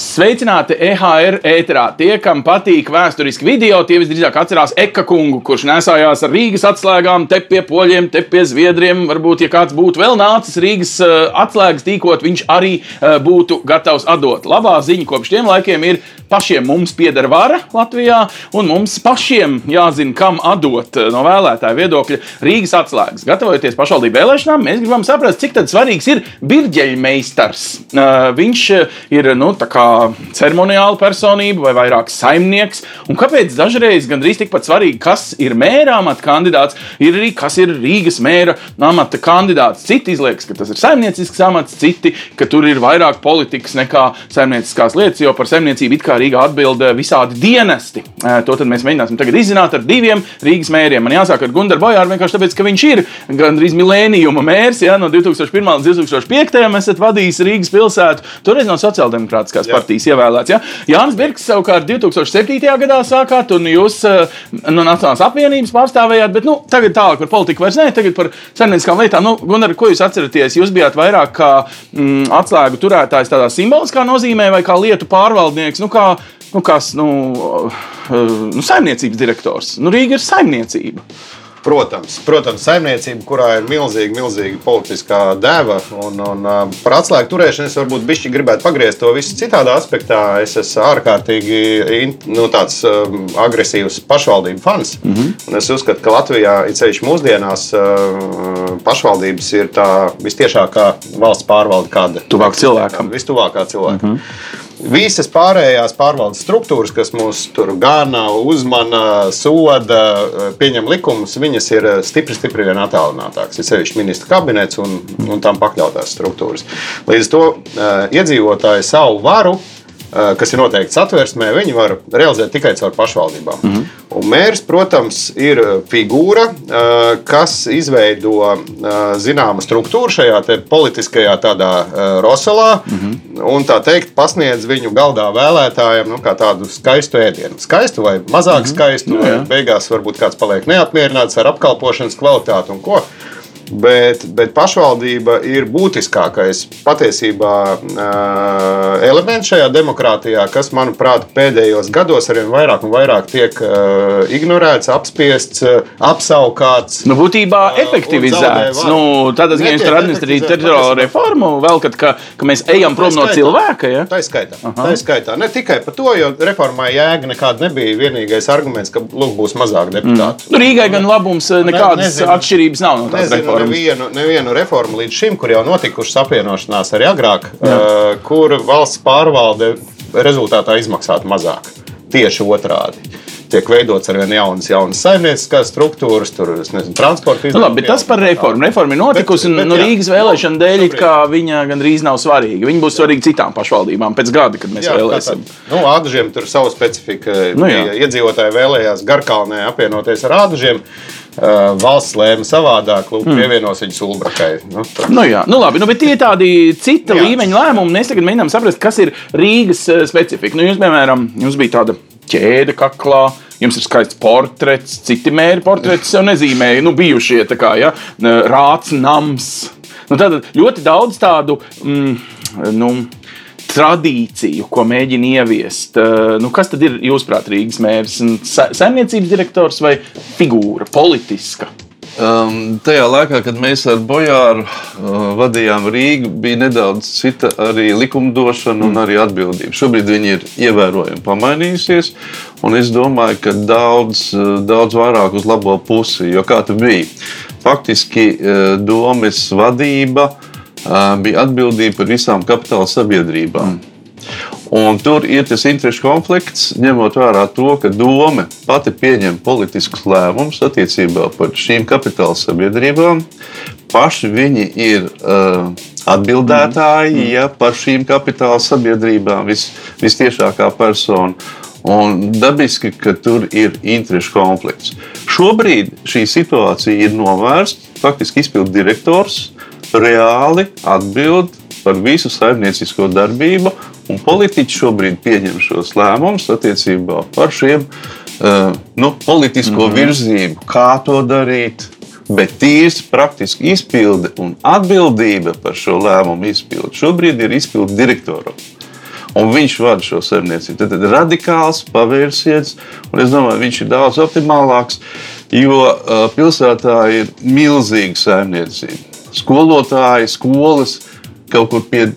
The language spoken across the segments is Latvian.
Sveicināti EHR ēterā. Tie, kam patīk vēsturiski video, tie visdrīzāk atcerās Eka kungu, kurš nesājās ar Rīgas atslēgām, te pie poļiem, te pie zviedriem. Varbūt, ja kāds būtu vēl nācis Rīgas uh, atslēgas tīkot, viņš arī uh, būtu gatavs atdot. Labā ziņa kopš tiem laikiem ir pašiem mums pieder vara Latvijā, un mums pašiem jāzina, kam atdot uh, no vēlētāja viedokļa Rīgas atslēgas. Gatavojoties pašvaldību vēlēšanām, mēs gribam saprast, cik svarīgs ir birģeļmeistars. Viņš ir nu, tā kā ceremoniāla personība vai vairāk saimnieks. Un kāpēc dažreiz gandrīz tikpat svarīgi, kas ir mēra amata kandidāts, ir arī kas ir Rīgas mēra amata kandidāts. Citi izliekas, ka tas ir saimniecisks amats, citi, ka tur ir vairāk politikas nekā saimnieciskās lietas, jo par saimniecību it kā Rīgā atbild visādi dienesti. To mēs mēģināsim tagad izzināt ar diviem Rīgas mēriem. Man jāsāk ar Gunāru Bojāru vienkārši tāpēc, ka viņš ir gandrīz milēnijuma mērs. Ja, no 2001. līdz 2005. esat vadījis Rīgas pilsētu, toreiz no sociāldemokrātiskās partijas partijas ievēlēts. Ja? Jānis Birks savukārt 2007. gadā sākāt, un jūs no Nacionālās apvienības pārstāvējāt, bet nu, tagad tālāk par politiku vairs ne, tagad par saimnieciskām lietām. Nu, Gunnar, ko jūs atceraties? Jūs bijāt vairāk kā mm, atslēgu turētājs tādā simboliskā nozīmē vai kā lietu pārvaldnieks? Nu, kā, nu, kas, nu, nu, saimniecības direktors. Nu, Rīga ir saimniecība. Protams, protams, saimniecība, kurā ir milzīga, milzīga politiskā deva. Un, un, par atslēgu turēšanu es varbūt bišķi gribētu pagriezt to visu citādā aspektā. Es esmu ārkārtīgi nu, tāds, um, agresīvs pašvaldību fans. Mm -hmm. Es uzskatu, ka Latvijā, it sevišķi mūsdienās, pašvaldības ir tā vistiešākā valsts pārvalde, kāda ir. Tuvāk cilvēkam. Vistuvākā cilvēkam. Mm -hmm. Visas pārējās pārvaldes struktūras, kas mūs tur gana, uzmana, soda, pieņem likumus, viņas ir stipri, stipri vien attālinātākas. Ir sevišķi ministra kabinets un, un tam pakļautās struktūras. Līdz ar to iedzīvotāji savu varu Eh, kas ir noteikti satversmē, viņi var realizēt tikai caur pašvaldībām. Mm -hmm. Un mērs, protams, ir figūra, eh, kas izveido eh, zināmu struktūru šajā politiskajā tādā roselā mm -hmm. un tā teikt, pasniedz viņu galdā vēlētājiem nu, tādu skaistu ēdienu. Skaistu vai mazāk mm -hmm. skaistu, no, vai beigās varbūt kāds paliek neapmierināts ar apkalpošanas kvalitāti un ko. Bet, bet pašvaldība ir būtiskākais patiesībā elements šajā demokrātijā, kas, manuprāt, pēdējos gados arvien vairāk un vairāk tiek ignorēts, apspiests, apsaukāts. Nu, būtībā efektivizēts. Nu, tādā ziņā tur administrējat teritoriālo reformu, vēl kad ka, ka mēs ejam prom no cilvēka. Ja? Tā ir skaitā. Tā ir skaitā. Ne tikai par to, jo reformai jēga nekāda nebija. Vienīgais arguments, ka lūk, būs mazāk deputātu. Mm. Nu, Rīgai gan labums nekādas ne, atšķirības nav no tās reformas nevienu, nevienu reformu līdz šim, kur jau notikušas apvienošanās arī agrāk, Jā. uh, kur valsts pārvalde rezultātā izmaksātu mazāk. Tieši otrādi tiek veidots ar vien jaunas, jaunas saimnieciskās struktūras, tur nezinu, transporta izdevumu. Nu, labi, bet tas par reformu. Reforma ir notikusi, bet, bet, un nu, Rīgas vēlēšana dēļ viņa gandrīz nav svarīga. Viņa būs svarīga citām pašvaldībām pēc gada, kad mēs jā, vēlēsim. Nu, Ādažiem tur savu specifiku. Nu, iedzīvotāji vēlējās Garkalnē apvienoties ar Ādažiem. Uh, valsts lēma savādāk, lūk, mm. pievienos viņu Ulbrakai. Nu, tā. nu, jā, nu, labi, nu, bet tie ir tādi cita jā. līmeņa lēmumi. Mēs tagad mēģinām saprast, kas ir Rīgas specifika. Nu, jūs, piemēram, jums bija tāda ķēde kaklā. Jums ir skaists portrets, citi mēri portrets jau nezīmēja, nu, bijušie tā kā ja, rāts nams. Nu, tad ļoti daudz tādu. Mm, nu, tradīciju, ko mēģina ieviest. Nu, kas tad ir, jūsuprāt, Rīgas mērs? Saimniecības direktors vai figūra, politiska? Um, tajā laikā, kad mēs ar Bojāru uh, vadījām Rīgu, bija nedaudz cita arī likumdošana un mm. arī atbildība. Šobrīd viņi ir ievērojami pamainījusies, un es domāju, ka daudz, uh, daudz vairāk uz labo pusi. Jo kā tas bija? Faktiski uh, domas vadība uh, bija atbildība par visām kapitāla sabiedrībām. Mm. Un tur ir tas interešu konflikts, ņemot vērā to, ka doma pati pieņem politiskus lēmumus attiecībā par šīm kapitāla sabiedrībām. Paši viņi ir uh, atbildētāji mm. ja, par šīm kapitāla sabiedrībām, vis, vistiešākā persona. Un dabiski, ka tur ir interešu konflikts. Šobrīd šī situācija ir novērsta. Faktiski izpildu direktors reāli atbild par visu saimniecisko darbību Un politiķi šobrīd pieņem šos lēmumus attiecībā par šiem uh, nu, politisko mm -hmm. virzību, kā to darīt. Bet tīrs praktiski izpilde un atbildība par šo lēmumu izpildi šobrīd ir izpildu direktoram. Un viņš vada šo saimniecību. Tad ir radikāls pavērsiens, un es domāju, viņš ir daudz optimālāks, jo uh, pilsētā ir milzīga saimniecība. Skolotāji, skolas kaut kur pie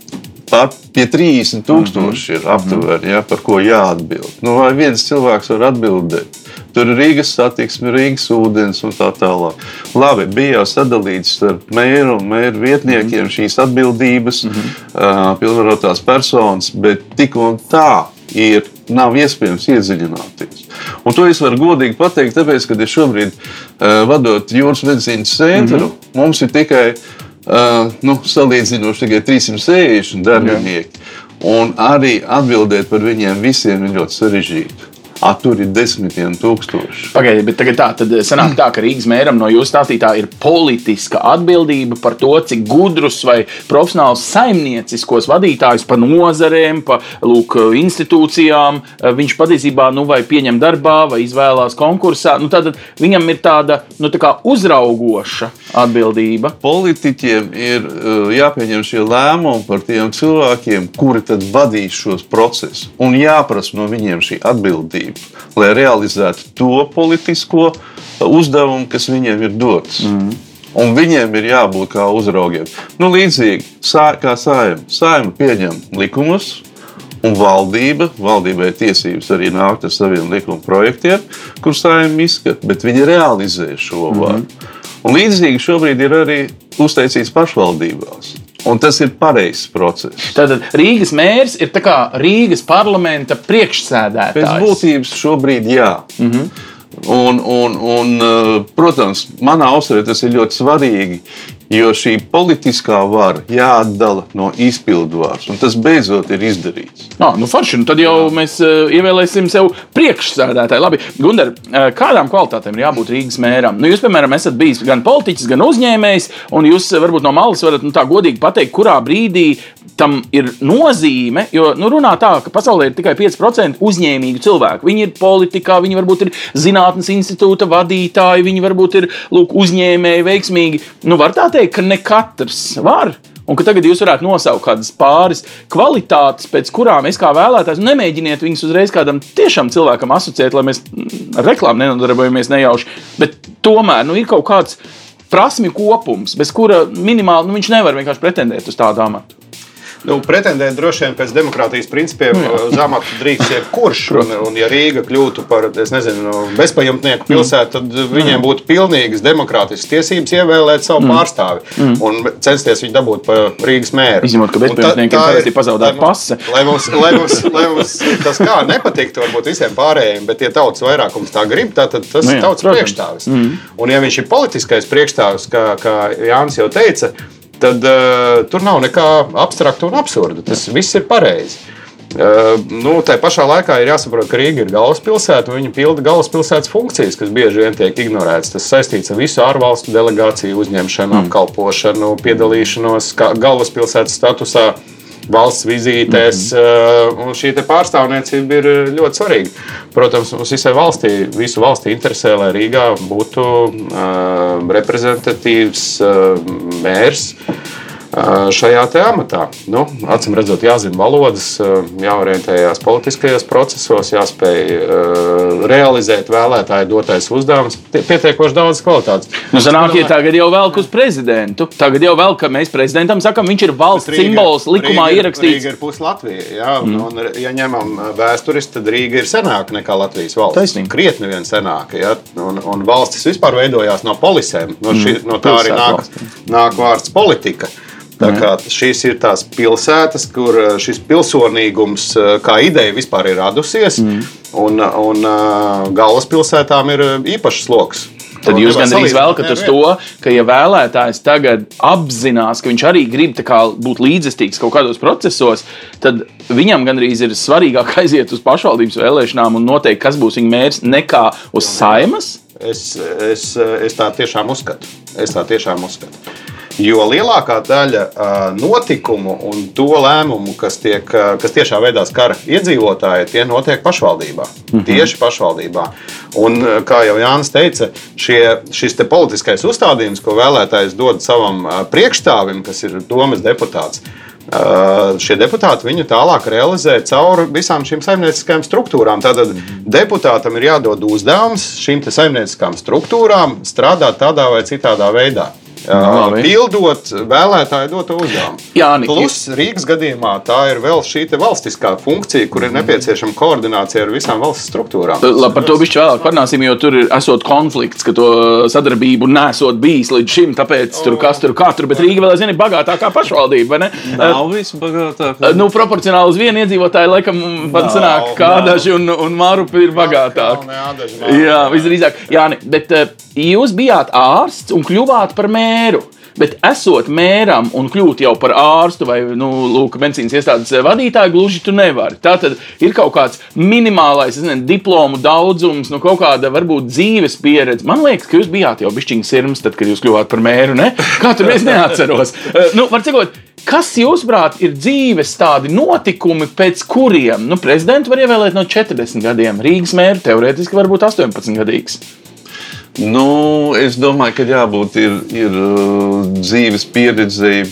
pār pie 30 tūkstoši ir aptuveni, ja, par ko jāatbild. Nu, vai viens cilvēks var atbildēt? Tur ir Rīgas satiksme, Rīgas ūdens un tā tālāk. Labi, bija jau sadalīts starp mēru un mēru vietniekiem šīs atbildības, mm -hmm. uh, pilnvarotās personas, bet tik un tā ir. Nav iespējams iedziļināties. Un to es varu godīgi pateikt, tāpēc, ka es šobrīd, uh, vadot jūras medicīnas centru, mm -hmm. mums ir tikai uh, nu, salīdzinoši tikai 360 darbinieki. Un arī atbildēt par viņiem visiem ir ļoti sarežģīti. A, tur ir desmitiem tūkstoši. Pagaidiet, bet tagad tā, tad sanāk tā, ka Rīgas mēram no jūsu stāstītā ir politiska atbildība par to, cik gudrus vai profesionālus saimnieciskos vadītājus pa nozarēm, pa lūk, institūcijām viņš patiesībā nu, vai pieņem darbā vai izvēlās konkursā. Nu, tad viņam ir tāda nu, tā uzraugoša atbildība. Politiķiem ir uh, jāpieņem šie lēmumi par tiem cilvēkiem, kuri tad vadīs šos procesus. Un jāprasa no viņiem šī atbildība valdību, lai realizētu to politisko uzdevumu, kas viņiem ir dots. Mm. Un viņiem ir jābūt kā uzraugiem. Nu, līdzīgi sā, kā saima. Saima pieņem likumus, un valdība, valdībai tiesības arī nākt ar saviem likuma projektiem, kurus saima izskata, bet viņi realizē šo mm -hmm. Un līdzīgi šobrīd ir arī uzteicīts pašvaldībās. Un tas ir pareizs process. Tātad Rīgas mērs ir Rīgas parlamenta priekšsēdētājs. Pēc būtības šobrīd jā. Mm -hmm. Un, un, un, eh, protams, manā uztverē tas ir ļoti svarīgi, jo šī politiskā vara jāatdala no izpildvaras, un tas beidzot ir izdarīts. No, nu forši, nu tad jau mēs uh, ievēlēsim sev priekšsēdētāju. Labi, Gunter, uh, kādām kvalitātēm ir jābūt Rīgas mēram? Nu, jūs, piemēram, esat bijis gan politiķis, gan uzņēmējs, un jūs varbūt no malas varat nu, tā godīgi pateikt, kurā brīdī tam ir nozīme, jo nu, runā tā, ka pasaulē ir tikai 5% uzņēmīgu cilvēku. Viņi ir politikā, viņi varbūt ir zinātnes institūta vadītāji, viņi varbūt ir lūk, uzņēmēji, veiksmīgi. Nu, var tā teikt, ka ne katrs var. Un ka tagad jūs varētu nosaukt kādas pāris kvalitātes, pēc kurām es kā vēlētājs nu, nemēģiniet viņus uzreiz kādam tiešām cilvēkam asociēt, lai mēs ar reklāmu nenodarbojamies nejauši. Bet tomēr nu, ir kaut kāds prasmju kopums, bez kura minimāli nu, viņš nevar vienkārši pretendēt uz tādu amatu. Nu, pretendēt droši vien pēc demokrātijas principiem nu, uz amatu drīkst jebkurš. Un, un, ja Rīga kļūtu par nezinu, bezpajumtnieku pilsētu, tad mm. viņiem būtu pilnīgas demokrātiskas tiesības ievēlēt savu mm. pārstāvi mm. un censties viņu dabūt par Rīgas mēru. Izņemot, ka bezpajumtniekiem tagad ir pazaudēta pase. Lai mums, lai, mums, lai mums tas kā nepatiktu varbūt visiem pārējiem, bet ja tautas vairākums tā grib, tad tas nu, jā, ir tautas priekšstāvis. Mm. Un ja viņš ir politiskais priekšstāvis, kā, kā Jānis jau teica, tad uh, tur nav nekā abstrakta un absurda. Tas viss ir pareizi. Uh, nu, tā pašā laikā ir jāsaprot, ka Rīga ir galvaspilsēta un viņa pilda galvaspilsētas funkcijas, kas bieži vien tiek ignorētas. Tas saistīts ar visu ārvalstu delegāciju uzņemšanu, mm. apkalpošanu, piedalīšanos galvaspilsētas statusā. Uh, valsts vizītēs. Mm -hmm. Šī pārstāvniecība ir ļoti svarīga. Protams, mums visai valstī, visu valstī interesē, lai Rīgā būtu uh, reprezentatīvs uh, mērs. Uh, šajā amatā. Nu, acīm redzot, jāzina valodas, jāorientējas politiskajos procesos, jāspēj uh, realizēt vēlētāju dotais uzdevums. Pietiekoši daudz kvalitātes. Nu, sanāk, ja tagad jau velk uz prezidentu. Tagad jau vēl, ka mēs prezidentam sakām, viņš ir valsts Rīga, simbols, likumā Rīga, ierakstīts. Rīga ir pus Latvija. Jā, un, mm. un, ja ņemam vēsturiski, tad Rīga ir senāka nekā Latvijas valsts. Taisnība. Krietni vien senāka. Ja? Un, un valstis vispār veidojās no polisēm. No, šī, mm. no tā arī nāk, nāk vārds politika. Šīs ir tās pilsētas, kur eh, šis pilsonīgums eh, kā ideja vispār ir radusies, mm. un, un eh, galvaspilsētām ir īpašs sloks. Tad jūs gandrīz velkat uz to, ka, ja vēlētājs tagad apzinās, ka viņš arī grib kā, būt līdzestīgs kaut kādos procesos, tad viņam gandrīz ir svarīgāk aiziet uz pašvaldības vēlēšanām un noteikt, kas būs viņa mērķis, nekā uz saimas. Es, es, es tā tiešām uzskatu. Es tā tiešām uzskatu. Jo lielākā daļa notikumu un to lēmumu, kas, tiek, kas tiešā veidā skar iedzīvotāji, tie notiek pašvaldībā. -hmm. Tieši pašvaldībā. Un, kā jau Jānis teica, šie, šis politiskais uzstādījums, ko vēlētājs dod savam priekšstāvim, kas ir domas deputāts, šie deputāti viņu tālāk realizē caur visām šīm saimnieciskajām struktūrām. Tātad deputātam ir jādod uzdevums šīm saimnieciskām struktūrām strādāt tādā vai citādā veidā. Labi. pildot vēlētāju doto uzdevumu. Jāni, Plus Rīgas gadījumā tā ir vēl šī valstiskā funkcija, kur ir nepieciešama koordinācija ar visām valsts struktūrām. Labi, par to bišķi vēlāk parunāsim, jo tur ir esot konflikts, ka to sadarbību nesot bijis līdz šim, tāpēc tur kas tur katru, bet Rīga vēl aizvien ir bagātākā pašvaldība, vai ne? Nav visbagātākā. Nu, proporcionāli uz vienu iedzīvotāju, laikam, pat sanāk, kā nav. daži un, un Mārupi ir bagātāki. Jā, visdrīzāk. Jāni, bet uh, jūs bijāt ārsts un kļuvāt par mēru. Bet esot mēram un kļūt jau par ārstu vai nu, lūk, medicīnas iestādes vadītāju, gluži tu nevari. Tā tad ir kaut kāds minimālais nezinu, diplomu daudzums, nu, kaut kāda varbūt dzīves pieredze. Man liekas, ka jūs bijāt jau bišķiņas sirds, tad, kad jūs kļuvāt par mēru. Ne? Kā tur es neatceros. Eh, nu, cikot, Kas, jūsuprāt, ir dzīves tādi notikumi, pēc kuriem nu, prezidentu var ievēlēt no 40 gadiem? Rīgas mēra teorētiski var būt 18 gadīgs. Nu, es domāju, ka jābūt ir, ir uh, dzīves pieredzei,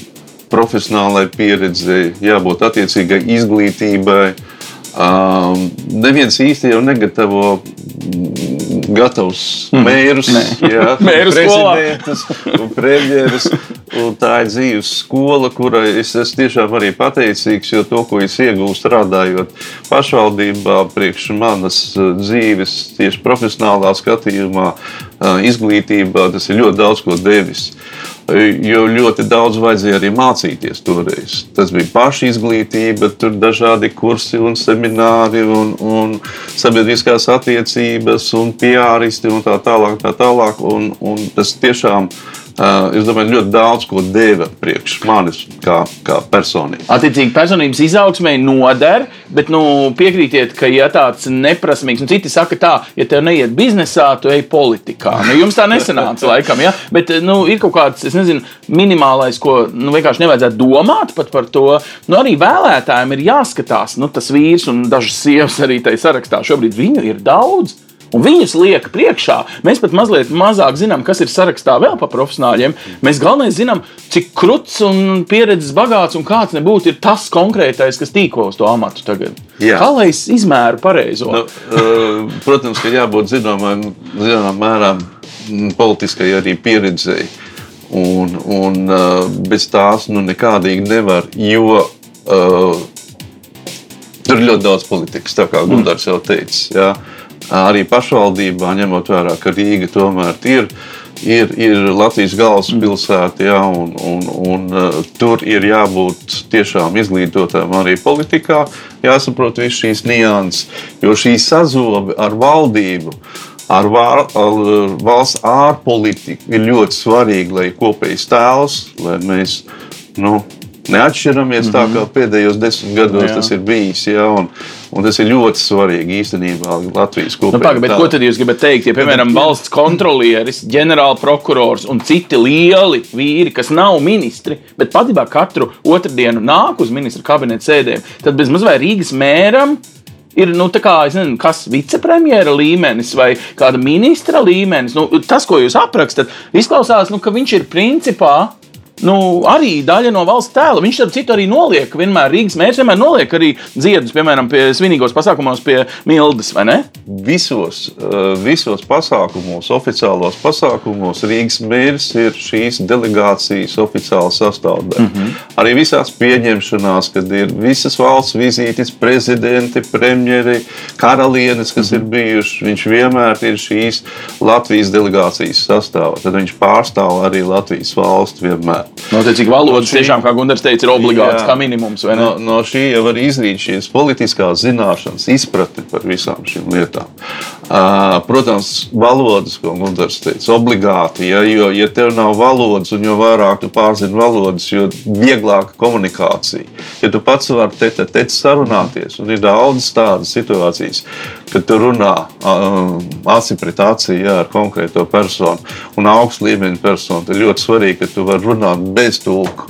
profesionālai pieredzei, jābūt attiecīgai izglītībai. Um, neviens īsti jau negatavo mm, gatavus mērus, jā, Mēru skolā. prezidentus un premjerus. Un Tā ir dzīves skola, kurai es esmu tiešām arī pateicīgs, jo to, ko es iegūstu strādājot pašvaldībā, priekš manas uh, dzīves, tieši profesionālā skatījumā, izglītībā, tas ir ļoti daudz ko devis. Jo ļoti daudz vajadzēja arī mācīties toreiz. Tas bija paša izglītība, tur bija dažādi kursi un semināri, un, un sabiedriskās attiecības, un piāristi un tā tālāk. Tā tālāk un, un tas tiešām, uh, es domāju, ļoti daudz ko deva priekš manis kā, kā personīgi. Attiecīgi, personības izaugsmē noder, bet nu, piekrītiet, ka, ja tāds neprasmīgs, un citi saka, tā, ja tev neiet biznesā, tu ej politikā. Nu, jums tā nesanāca, laikam, ja? bet nu, ir kaut kāds, nezinu, minimālais, ko nu, vienkārši nevajadzētu domāt par to. Nu, arī vēlētājiem ir jāskatās, nu, tas vīrs un dažas sievas arī tajā sarakstā šobrīd viņu ir daudz. Un viņus liek priekšā. Mēs pat mazliet mazāk zinām, kas ir sarakstā vēl par profesionāļiem. Mēs galvenais zinām, cik krūts un pieredzes bagāts un kāds nebūtu ir tas konkrētais, kas tīko uz to amatu tagad. Jā. Kā lai es izmēru pareizo? Nu, uh, protams, ka jābūt zināmam, zināmam mēram mm, politiskai arī pieredzēji. Un, un uh, bez tās nu, nekādīgi nevar, jo uh, tur ir ļoti daudz politikas, tā kā Gunārs jau teica. Jā. Arī pašvaldībā, ņemot vērā, ka Rīga tomēr ir. Ir, ir Latvijas galvaspilsēta, ja, un, un, un tur ir jābūt tiešām izglītotām arī politikā. Jāsaprot visas šīs nianses, jo šī sazobe ar valdību, ar, vār, ar valsts ārpolitiku ir ļoti svarīga, lai ir kopējs tēls, lai mēs nu, neatšķiramies mm -hmm. tā, kā pēdējos desmit gados Jā. tas ir bijis. Ja, un, un tas ir ļoti svarīgi īstenībā Latvijas Nu, kopējā paga, bet, ko tad jūs gribat teikt? Ja, piemēram, valsts kontrolieris, ģenerālprokurors un citi lieli vīri, kas nav ministri, bet patiesībā katru otrdienu nāk uz ministra kabineta sēdēm, tad bez mazliet Rīgas mēram. Ir nu, tā kā, nezinu, kas vicepremjera līmenis vai kāda ministra līmenis. Nu, tas, ko jūs aprakstat, izklausās, nu, ka viņš ir principā nu, arī daļa no valsts tēla. Viņš starp citu arī noliek, vienmēr Rīgas mērķis vienmēr noliek arī dziedus, piemēram, pie svinīgos pasākumos pie Mildes, vai ne? Visos, eh, visos pasākumos, oficiālos pasākumos Rīgas mērs ir šīs delegācijas oficiāla sastāvdaļa. Mm Mhm. -hmm. Arī visās pieņemšanās, kad ir visas valsts vizītes, prezidenti, premjeri, karalienes, kas mm -hmm. ir bijušas, viņš vienmēr ir šīs Latvijas delegācijas sastāvā. Tad viņš pārstāv arī Latvijas valsti vienmēr. Notiecīgi valodas šī- tiešām, kā Gunārs teica, ir obligāts Jā. kā minimums. No, no šī jau var izrīt šīs politiskās zināšanas, izpratni par visām šīm lietām. Uh, protams, valodas, ko Gunārs teica, obligāti. Ja, jo, ja tev nav valodas, un jo vairāk tu pārzini valodas, jo vieglāka komunikācija. Ja tu pats vari te, te, te sarunāties, un ir daudzas tādas situācijas, kad tu runā uh, aci pret aci ja, ar konkrēto personu un augstu līmeņa personu, tad ļoti svarīgi, ka tu vari runāt bez tulku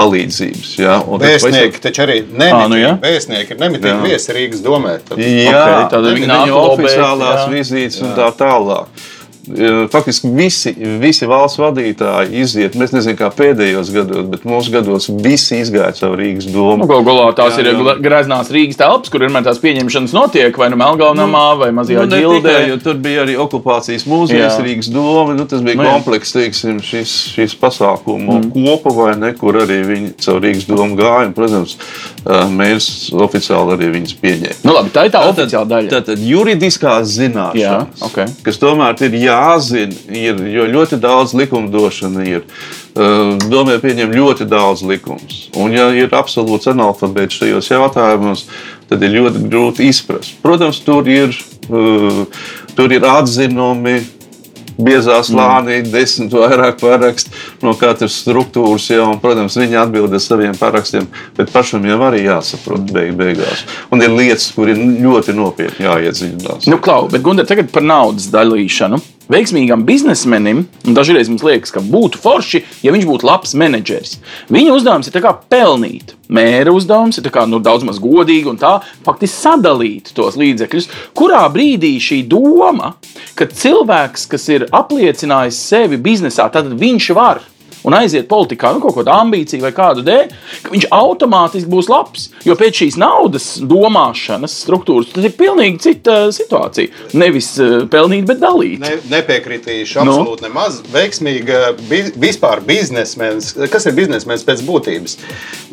palīdzības. Ja? Vēstnieki taču arī nemitīgi. Nu, ja? Vēstnieki ir nemitīgi viesi Rīgas domē. Tad. Jā, okay, tad viņi nāk oficiālās vizītes un tā tālāk. Faktiski visi, visi valsts vadītāji iziet, mēs nezinām, kā pēdējos gados, bet mūsu gados visi izgāja savu Rīgas domu. Nu, Galu galā tās jā, ir jā. greznās Rīgas telpas, kur vienmēr tās pieņemšanas notiek, vai nu Melngalnamā, nu, vai Mazajā nu, ģildē. Tikai, tur bija arī okupācijas mūzijas Rīgas doma, nu, tas bija nu, komplekss, teiksim, šis, šis pasākumu mm. kopa, vai ne, kur arī viņi caur Rīgas domu gāja, un, protams, mēs oficiāli arī viņus pieņēmām. Nu, labi, tā ir tā tātad, oficiāla daļa. Tātad juridiskās zināšanas, jā, okay. kas tomēr ir jā jāzina, ir, jo ļoti daudz likumdošana ir. Domē pieņem ļoti daudz likumus. Un, ja ir absolūts analfabēts šajos jautājumos, tad ir ļoti grūti izprast. Protams, tur ir, tur ir atzinumi, biezā slānī, mm. desmit vairāk parakstu no katras struktūras. Jau, un, protams, viņi atbild ar saviem parakstiem, bet pašam jau arī jāsaprot beig beigās. Un ir lietas, kur ir ļoti nopietni jāiedziļinās. Nu, Klau, bet Gunter, tagad par naudas dalīšanu veiksmīgam biznesmenim, un dažreiz mums liekas, ka būtu forši, ja viņš būtu labs menedžeris. Viņa uzdevums ir pelnīt. Mēra uzdevums ir kā, nu, daudz maz godīgi un tā faktiski sadalīt tos līdzekļus. Kurā brīdī šī doma, ka cilvēks, kas ir apliecinājis sevi biznesā, tad viņš var un aiziet politikā, nu, kaut kāda ambīcija vai kādu dēļ, ka viņš automātiski būs labs. Jo pēc šīs naudas domāšanas struktūras tas ir pilnīgi cita situācija. Nevis uh, pelnīt, bet dalīt. Ne, nepiekritīšu absolūti nu? nemaz. Veiksmīga bi vispār biznesmenis, kas ir biznesmenis pēc būtības?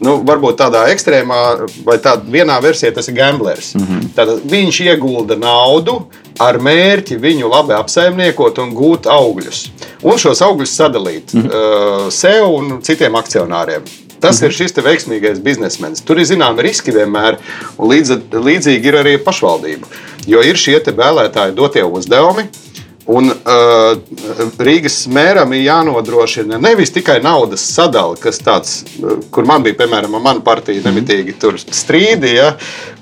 Nu, varbūt tādā ekstrēmā vai tādā vienā versijā tas ir gamblers. Mm -hmm. Tad viņš iegulda naudu, ar mērķi viņu labi apsaimniekot un gūt augļus. Un šos augļus sadalīt mm -hmm. sev un citiem akcionāriem. Tas mm -hmm. ir šis veiksmīgais biznesmenis. Tur ir zināmi riski vienmēr, un līdz, līdzīgi ir arī pašvaldība. Jo ir šie vēlētāji dotie uzdevumi, Un uh, Rīgas mēram ir jānodrošina nevis tikai naudas sadale, kas tāds, uh, kur man bija, piemēram, mana partija nemitīgi tur strīdi, ja,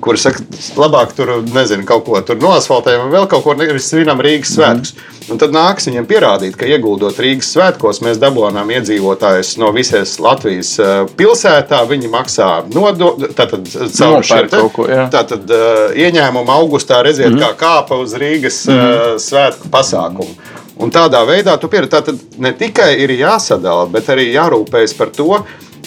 kur saka, labāk tur, nezinu, kaut ko tur noasfaltējam, vēl kaut ko, nevis svinam Rīgas svētkus. Mm. Un tad nāks viņiem pierādīt, ka ieguldot Rīgas svētkos, mēs dabūjām iedzīvotājus no visas Latvijas uh, pilsētā. Viņi maksā nodokļus, tātad caur šiem tātad, uh, ieņēmumu augustā redziet, mm kā kāpa uz Rīgas mm uh, svētku pasākumu. Un tādā veidā tu pieredzi, tātad ne tikai ir jāsadala, bet arī jārūpējas par to,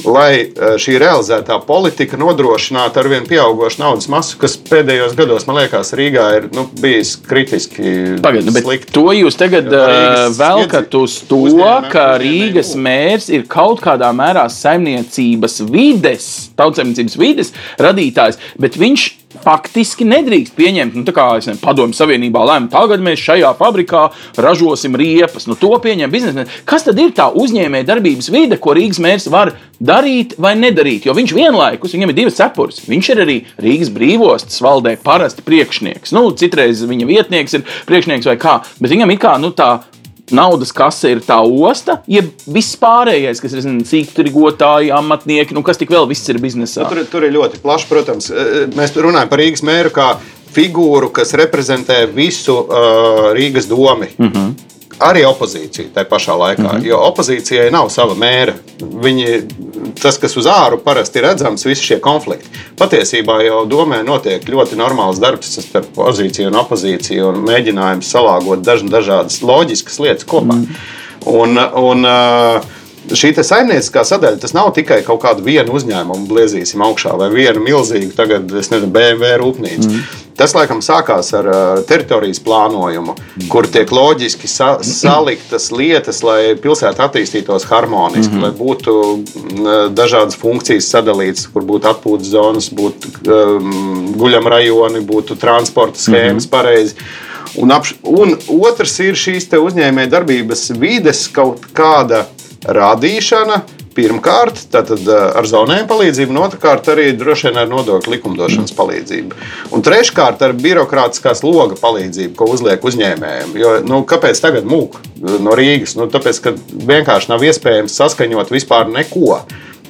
lai eh, šī realizētā politika nodrošinātu arvien pieaugušu naudas masu, kas pēdējos gados, man liekas, Rīgā ir nu, bijis kritiski. Pagaidiet, bet slikti. to jūs tagad uh, velkat uz to, ka Rīgas mērs ir kaut kādā mērā saimniecības vides, tautsēmniecības vides radītājs, bet viņš faktiski nedrīkst pieņemt, nu, tā kā ne, padomju savienībā lēma, tagad mēs šajā fabrikā ražosim riepas. Nu, to pieņem biznesmeni. Kas tad ir tā uzņēmēja darbības vide, ko Rīgas mērs var darīt vai nedarīt? Jo viņš vienlaikus, viņam ir divas cepures. Viņš ir arī Rīgas brīvostas valdē parasti priekšnieks. Nu, citreiz viņa vietnieks ir priekšnieks vai kā, bet viņam ir kā nu, tā naudas kase ir tā osta, jeb viss pārējais, kas ir sīkturgotāji, amatnieki, nu kas tik vēl viss ir biznesā. Nu, tur, tur ir ļoti plaši, protams. E, e, mēs runājam par Rīgas mēru kā figūru, kas reprezentē visu uh, Rīgas domu. Mm -hmm arī opozīciju tajā pašā laikā. Mm -hmm. Jo opozīcijai nav sava mēra. Viņi, tas, kas uz āru parasti ir redzams, visi šie konflikti. Patiesībā jau domē notiek ļoti normāls darbs starp pozīciju un opozīciju un mēģinājums salāgot daž, dažādas loģiskas lietas kopā. Mm -hmm. un, un, Šī saimnieciskā sadaļa tas nav tikai kaut kāda viena uzņēmuma bliezīsim augšā vai viena milzīga tagad, nezinu, BMW rūpnīca. Mm. Tas laikam sākās ar uh, teritorijas plānojumu, mm. kur tiek loģiski sa saliktas lietas, lai pilsēta attīstītos harmoniski, mm -hmm. lai būtu uh, dažādas funkcijas sadalītas, kur būtu atpūtas zonas, būtu um, guļam rajoni, būtu transporta schēmas mm -hmm. pareizi. Un, apš, un otrs ir šīs uzņēmējdarbības vides kaut kāda radīšana Pirmkārt, tātad, ar zonēm palīdzību, un otrkārt, arī droši vien ar nodokļu likumdošanas palīdzību. Un treškārt, ar birokrātiskās loga palīdzību, ko uzliek uzņēmējiem. Jo, nu, kāpēc tagad mūk no Rīgas? Nu, tāpēc, ka vienkārši nav iespējams saskaņot vispār neko.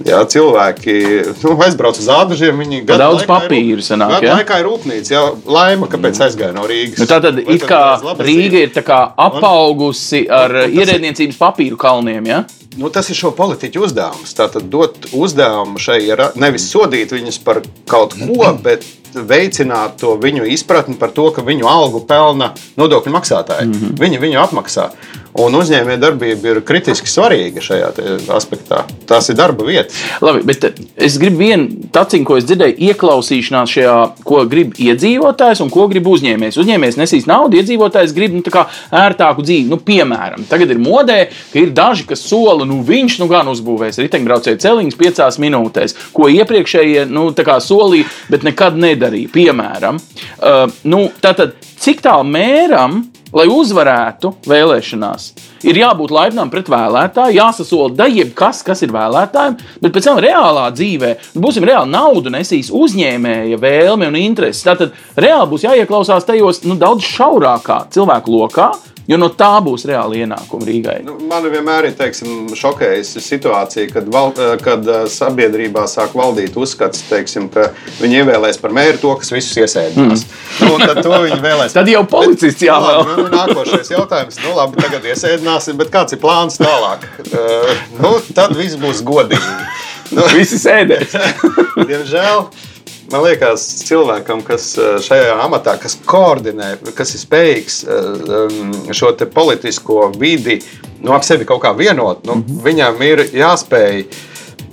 Jā, cilvēki nu, aizbrauc uz ādažiem. Viņi Pa gadu daudz rūp- sanāk, gadu jā? laikā ir rūpnīca. Jā, laima, kāpēc aizgāja no Rīgas? Nu, tātad Vai it kā Rīga ir tā kā apaugusi ar un tas ir- ierēdniecības papīru kalniem. Ja? Nu, tas ir šo politiķu uzdevums. Tātad dot uzdevumu šai nevis sodīt viņus par kaut ko, bet veicināt to viņu izpratni par to, ka viņu algu pelna nodokļu maksātāji. Mm -hmm. Viņi viņu apmaksā. Un uzņēmējdarbība ir kritiski svarīga šajā aspektā. Tās ir darba vietas. Labi, bet eh, es gribu vienu taciņu, ko es dzirdēju, ieklausīšanās šajā, ko grib iedzīvotājs un ko grib uzņēmējs. Uzņēmējs nesīs naudu, iedzīvotājs grib nu, ērtāku dzīvi. Nu, piemēram, tagad ir modē, ka ir daži, kas sola, nu viņš nu gan uzbūvēs riteņbraucēju celiņus piecās minūtēs, ko iepriekšējie nu, solīja, bet nekad nedarīja. Piemēram, uh, nu, tātad, cik tālu mēram, lai uzvarētu vēlēšanās, ir jābūt laipnam pret vēlētāju, jāsasola da jebkas, kas ir vēlētājiem, bet pēc tam reālā dzīvē nu, būsim reāli naudu nesīs uzņēmēja vēlme un intereses. Tātad reāli būs jāieklausās tajos nu, daudz šaurākā cilvēku lokā, jo no tā būs reāli ienākumi Rīgai. Nu, man vienmēr ir teiksim, šokējusi situācija, kad, val, kad eh, sabiedrībā sāk valdīt uzskats, teiksim, ka viņi ievēlēs par mēru to, kas visus iesēdinās. Mm. Nu, tad. Tad jau policists Nu, jāvēl. labi, nu, Nākošais jautājums. Nu, labi, tagad iesēdināsim, bet kāds ir plāns tālāk? Uh, nu, tad viss būs godīgi. Nu, Visi sēdēs. Diemžēl. Man liekas, cilvēkam, kas eh, šajā amatā, kas koordinē, kas ir spējīgs eh, um, šo politisko vidi nu, ap sevi kaut kā vienot, nu, mm -hmm. viņam ir jāspēj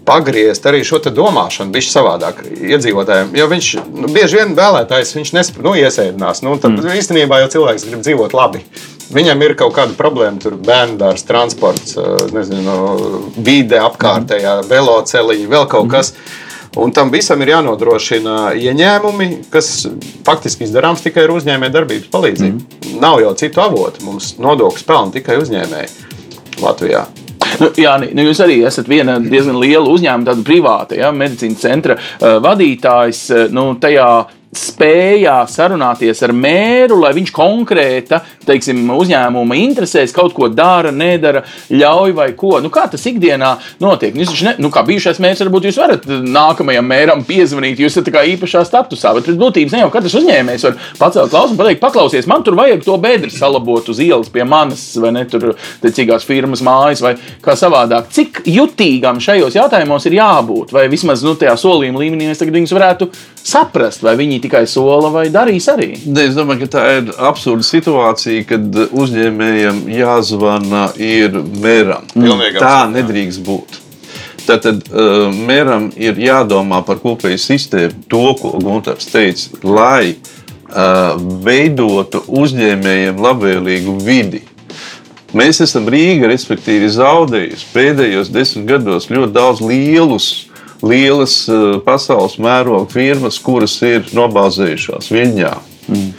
pagriezt arī šo domāšanu, viņš savādāk iedzīvotājiem. Jo viņš nu, bieži vien vēlētājs, viņš nespēj nu, iesēdinās. Nu, tad mm. īstenībā jau cilvēks grib dzīvot labi. Viņam ir kaut kāda problēma, tur bērnu dārsts, transports, eh, nezinu, vide, apkārtējā, veloceliņa, vēl kaut kas. Un tam visam ir jānodrošina ieņēmumi, kas faktiski izdarāms tikai ar uzņēmējdarbības palīdzību. Mm. Nav jau citu avotu. Mums nodokļus pelna tikai uzņēmēji Latvijā. Nu, jā, nu, jūs arī esat viena diezgan liela uzņēmuma, tāda privāta ja, medicīnas centra uh, vadītājs. Uh, nu, tajā spējā sarunāties ar mēru, lai viņš konkrēta teiksim, uzņēmuma interesēs kaut ko dara, nedara, ļauj vai ko. Nu, kā tas ikdienā notiek? Nu, jūs ne, nu, kā bijušais mērs, varbūt jūs varat nākamajam mēram piezvanīt, jūs esat īpašā statusā, bet pēc būtības ne jau katrs uzņēmējs var pacelt klausu un pateikt, paklausies, man tur vajag to bedri salabot uz ielas pie manas, vai ne tur cīgās firmas mājas, vai kā savādāk. Cik jutīgam šajos jautājumos ir jābūt, vai vismaz nu, tajā solījuma līmenī mēs tagad viņus varētu saprast, vai viņi tikai sola vai darīs arī. Ne, es domāju, ka tā ir absurda situācija, kad uzņēmējiem jāzvana ir mēram. Pilnīgi tā absurda, jā. nedrīkst būt. Tātad uh, mēram ir jādomā par kopēju sistēmu, to, ko Gunārs teica, lai uh, veidotu uzņēmējiem labvēlīgu vidi. Mēs esam Rīga, respektīvi, zaudējusi pēdējos desmit gados ļoti daudz lielus, lielas uh, pasaules mēroga firmas, kuras ir nobāzējušās Viņā. Mm.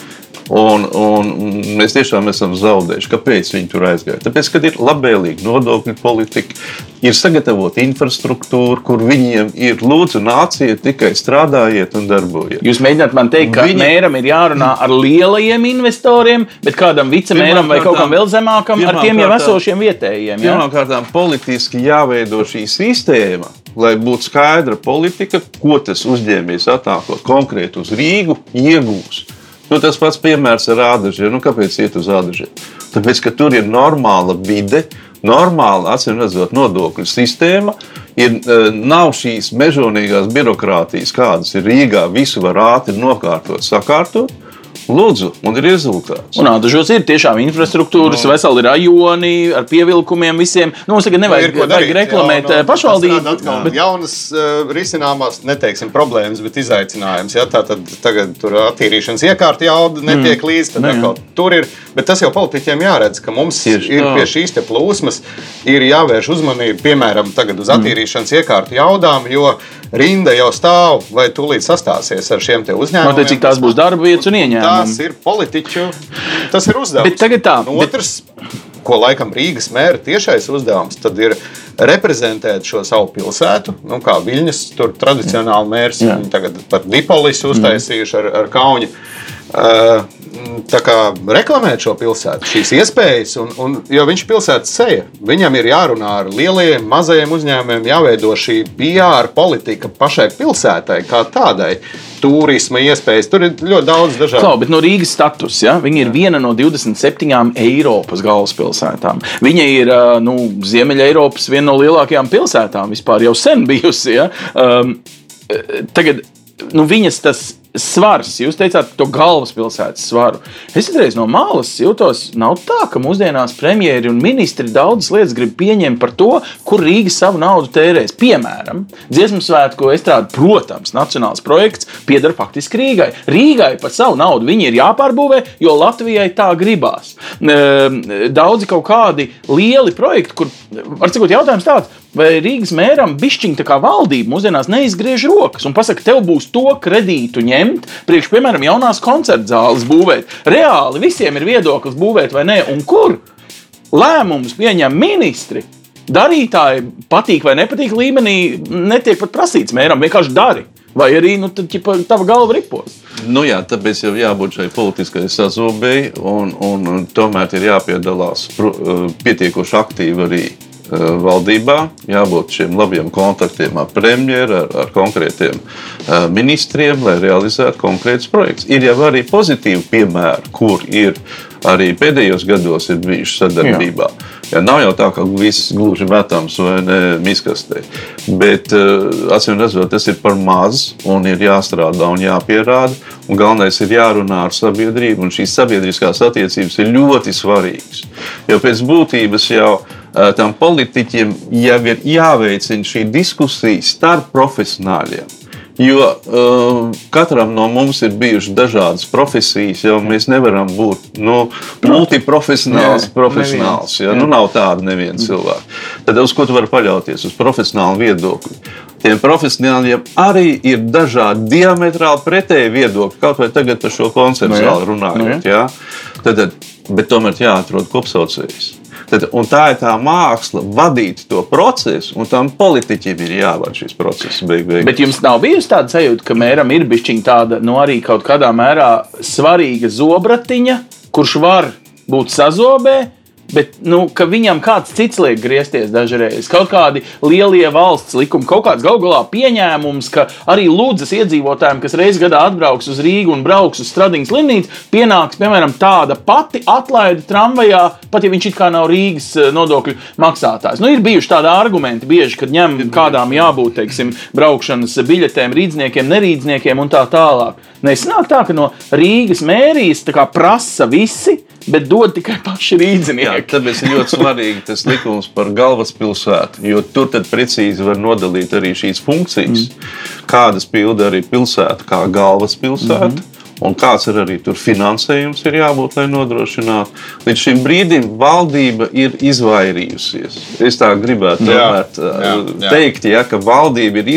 Un, un mēs tiešām esam zaudējuši. Kāpēc viņi tur aizgāja? Tāpēc, ka ir labvēlīga nodokļu politika, ir sagatavota infrastruktūra, kur viņiem ir lūdzu nāciet, tikai strādājiet un darbojiet. Jūs mēģināt man teikt, ka Viņa- mēram ir jārunā ar lielajiem investoriem, bet kādam vicemēram vai kaut kam vēl zemākam, ar tiem jau esošiem vietējiem. Ja? Pirmkārt, politiski jāveido šī sistēma, lai būtu skaidra politika, ko tas uzņēmējs atnākot konkrēti uz Rīgu iegūs. Nu, tas pats piemērs ar ādažiem. Nu, kāpēc iet uz ādažiem? Tāpēc, ka tur ir normāla vide, normāla, acīm redzot, nodokļu sistēma. Ir, eh, nav šīs mežonīgās birokrātijas, kādas ir Rīgā. Visu var ātri nokārtot, sakārtot. Lūdzu, un ir rezultāts. Un ādažos ir tiešām infrastruktūras, no. veseli rajoni ar pievilkumiem visiem. Nu, mums tagad nevajag, ko vajag darīt, reklamēt jā, jā, nu, pašvaldību. atrada atkal bet- Jaunas uh, risināmās, neteiksim, problēmas, bet izaicinājums. Ja? Tā tad tagad tur attīrīšanas iekārta jauda netiek mm. līdzi. Tad Nu, jā. atkal tur ir. Bet tas jau politiķiem jāredz, ka mums Tieši ir tā. pie šīs te plūsmas ir jāvērš uzmanība, piemēram, tagad Mm. uz attīrīšanas iekārtu jaudām, jo rinda jau stāv vai tūlīt sastāsies ar šiem te uzņēmumiem. Noteikti, cik tās būs darba vietas un Tas ieņēmumi. ir politiķu, tas ir uzdevums. Bet tagad tā, bet- otrs, ko laikam Rīgas mēra tiešais uzdevums, tad ir reprezentēt šo savu pilsētu, nu, kā Viļņas, tur tradicionāli mērs, viņi tagad par Dipolisu uztaisījuši ar, ar Kauni. Uh, tā kā reklamēt šo pilsētu, šīs iespējas, un, un, jo viņš ir pilsētas seja. Viņam ir jārunā ar lieliem, mazajiem uzņēmumiem, jāveido šī PR politika pašai pilsētai kā tādai. Turisma iespējas, tur ir ļoti daudz dažādu. Klau, bet no Rīgas status, ja, viņa ir viena no 27 Eiropas galvaspilsētām. Viņa ir nu, Ziemeļ-Eiropas viena no lielākajām pilsētām vispār jau sen bijusi. Ja. Um, tagad nu, viņas tas svars, jūs teicāt, to galvaspilsētas svaru. Es reiz no malas jūtos, nav tā, ka mūsdienās premjeri un ministri daudzas lietas grib pieņemt par to, kur Rīga savu naudu tērēs. Piemēram, dziesmu svētku estrāde, protams, nacionāls projekts pieder faktiski Rīgai. Rīgai par savu naudu viņi ir jāpārbūvē, jo Latvijai tā gribās. Ehm, Daudzi kaut kādi lieli projekti, kur, var sakot, jautājums tāds, vai Rīgas mēram bišķiņa tā kā valdība mūsdienās neizgriež rokas un pasaka, tev būs to kredītu ņemt, priekš, piemēram, jaunās koncerta zāles būvēt. Reāli visiem ir viedoklis būvēt vai nē, un kur lēmumus pieņem ministri. Darītāji patīk vai nepatīk līmenī, netiek pat prasīts mēram, vienkārši dari. Vai arī nu, tad, ķipa, tava galva ripos. Nu jā, tāpēc jau jābūt šai politiskajai sazobēji, un, un, tomēr ir jāpiedalās eh, pietiekoši aktīvi arī valdībā, jābūt šiem labiem kontaktiem ar premjeru, ar, ar konkrētiem eh, ministriem, lai realizētu konkrētus projektus. Ir jau arī pozitīvi piemēri, kur ir arī pēdējos gados ir bijuši sadarbībā. Ja nav jau tā, ka viss gluži metams vai miskastē. Bet, uh, acīm redzot, tas ir par maz un ir jāstrādā un jāpierāda. Un galvenais ir jārunā ar sabiedrību, un šīs sabiedriskās attiecības ir ļoti svarīgas. Jo pēc būtības jau uh, tam politiķiem jau ir jāveicina šī diskusija starp profesionāļiem. Jo uh, katram no mums ir bijušas dažādas profesijas, jau mēs nevaram būt nu, multiprofesionāls. Nē, profesionāls, ja? nu, nav tāda neviena cilvēka. Tad uz ko tu vari paļauties? Uz profesionālu viedokli. Tiem profesionāļiem arī ir dažādi diametrāli pretēji viedokļi. Kaut vai tagad par šo konceptu Nu jā. zāli runājot. Nu ja? Tad, tad, bet tomēr jāatrod kopsaucējs. Tad, tā ir tā māksla, vadīt to procesu, un tam politiķim ir jāvada šis process. Beig, beig. Bet jums nav bijusi tāda sajūta, ka mēram ir bijusi tāda nu, arī kaut kādā mērā svarīga zobratiņa, kurš var būt sazobē. Bet nu, viņam kāds cits liek griezties dažreiz. Kaut kādi lielie valsts likumi, kaut kāds galu galā pieņēmums, ka arī Lūdzes iedzīvotājiem, kas reizes gadā atbrauks uz Rīgu un brauks uz Stradīnas slimnīcu, pienāks piemēram tāda pati atlaide tramvajā, pat ja viņš it kā nav Rīgas eh, nodokļu maksātājs. Nu, ir bijuši tādi argumenti bieži, kad ņem kādām jābūt, teiksim, braukšanas biļetēm, rīdzniekiem, nerīdzniekiem un tā tālāk. Nesanāk tā, ka no Rīgas mērijas prasa visi, bet dod tikai paši Jā, rīdznieki. tāpēc ir ļoti svarīgi tas likums par galvaspilsētu, jo tur tad precīzi var nodalīt arī šīs funkcijas, mm. kādas pilda arī pilsēta, kā galvaspilsēta. Mm -hmm. Un kāds ir arī tur finansējums, ir jābūt, lai nodrošinātu. Līdz šim brīdim valdība ir izvairījusies. Es tā gribētu Jā, tomēr, jā, jā. teikt, ja, ka valdība ir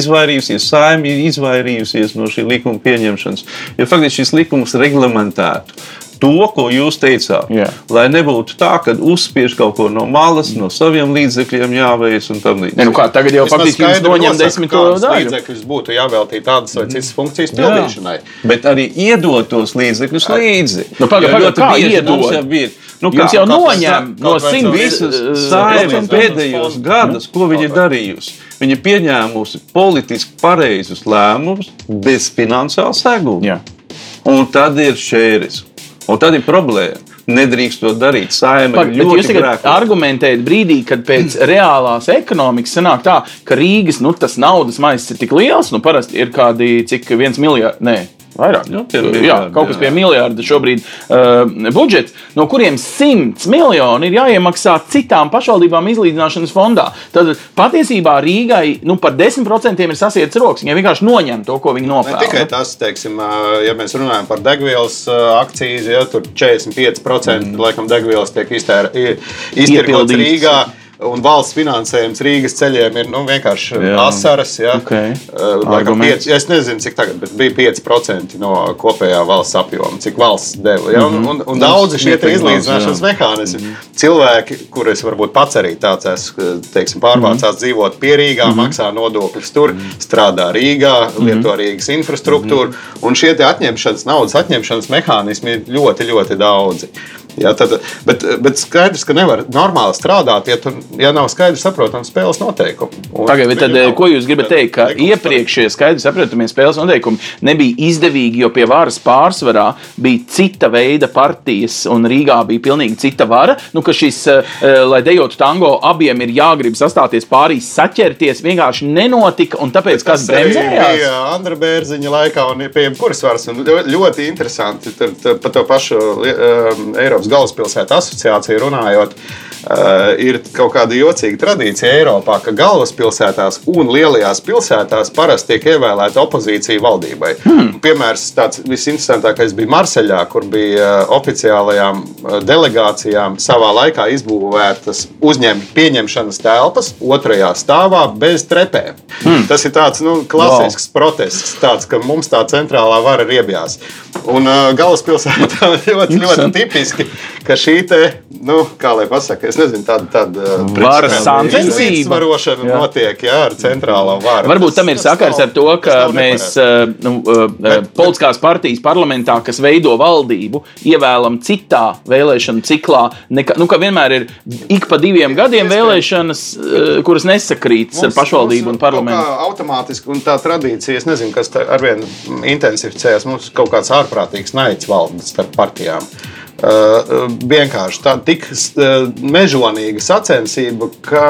izvairījusies, saimnieks ir izvairījusies no šī likuma pieņemšanas. Jo faktiski šis likums reglamentētu to, ko jūs teicāt. Jā. Lai nebūtu tā, ka uzspiež kaut ko no malas, no saviem līdzekļiem jāveic un tam līdzīgi. Ne, nu kā, tagad jau faktiski jums skaidri noņem nosaka, desmito daļu. līdzekļus būtu jāveltīt tādas vai citas funkcijas pildīšanai. Bet arī iedot tos līdzekļus līdzi. Nu, paga- Jo paga, ļoti kā iedot? jau Nu, Jums kā? jau Kaut vai noņem no caur Visas Eh, Protams, pēdējos fonds. gados, ko viņi ir darījusi? Viņi ir pieņēmusi politiski pareizus lēmumus bez finansiāla seguma. Jā. Un tad ir šēris. Un tad ir problēma. Nedrīkst to darīt. Saima ir bet jūs ļoti tagad grēkota. argumentējat brīdī, kad pēc reālās ekonomikas sanāk tā, ka Rīgas nu, tas naudas maisis ir tik liels, nu parasti ir kādi cik viens miljards. Vairāk. Nu, pie jā, miljarda, kaut kas jā. pie miljarda šobrīd uh, budžets, no kuriem 100 miljoni ir jāiemaksā citām pašvaldībām izlīdzināšanas fondā. Tad patiesībā Rīgai nu, par 10% ir sasietas rokas. Viņi vienkārši noņem to, ko viņi Ne nopelna. tikai tas, teiksim, ā, ja mēs runājam par degvielas ā, akcijas, ja tur 45% mm. laikam degvielas tiek iztēr- i- iztirgots Iepildīts. Rīgā. Un valsts finansējums Rīgas ceļiem ir nu, vienkārši Jā. asaras. Ja? Okay. Uh, laikam pieci- Es nezinu, cik tagad, bet bija 5% no kopējā valsts apjoma, cik valsts deva. Ja? Un, un, un daudzi šie izlīdzināšanas mehānismi. Cilvēki, kurus varbūt pats arī tāds esmu, teiksim, pārvācās dzīvot pie Rīgā, maksā nodokļus tur, strādā Rīgā, lieto Rīgas infrastruktūru. Un šie atņemšanas, naudas atņemšanas mehānismi ir ļoti, ļoti daudzi. Ja, tad, bet, bet skaidrs, ka nevar normāli strādāt, ja, tur, ja nav skaidrs, saprotams, spēles noteikumi. Bet tad, viņi nav- ko jūs gribat teikt? Ka iepriekšējie skaidri saprotamie spēles noteikumi nebija izdevīgi, jo pie varas pārsvarā bija cita veida partijas, un Rīgā bija pilnīgi cita vara. Nu, ka šis, eh, lai dejotu tango, abiem ir jāgrib sastāties pārīs, saķerties, vienkārši nenotika, un tāpēc kas Tas arī bremzējās? bija Andra Bērziņa laikā, un pie jebkuras varas. Ļoti interesanti tur, par to pašu um, Eiropas galvaspilsētu asociāciju runājot. Uh, ir kaut kāda jocīga tradīcija Eiropā, ka galvaspilsētās un lielajās pilsētās parasti tiek ievēlēta opozīcija valdībai. Hmm. Piemērs tāds visinteresantākais bija Marseļā, kur bija uh, oficiālajām uh, delegācijām savā laikā izbūvētas uzņēmuma pieņemšanas telpas otrajā stāvā bez trepēm. Hmm. Tas ir tāds nu, klasisks wow. protests, tāds, ka mums tā centrālā vara ir iebjās. Un uh, galvaspilsētā ļoti, ļoti tipiski, ka šī te, nu, kā lai pasaka, es nezinu, tāda, tāda Varas sāncensība. izvarošana Jā. notiek jā, ar centrālo varu. Varbūt Tas- tam ir sakars ar to, ka mēs eh, nu, eh, Bet- politiskās partijas parlamentā, kas veido valdību, ievēlam citā vēlēšanu ciklā. Nekā, nu, ka vienmēr ir ik pa diviem gadiem vēlēšanas, eh, kuras nesakrītas ar Mums- pašvaldību un parlamentu. kā Automātiski un tā tradīcija, es nezinu, kas ar vien intensificējas. Mums kaut kāds ārprātīgs naids valda starp partijām. Uh, vienkārši tāda tik uh, mežonīga sacensība, ka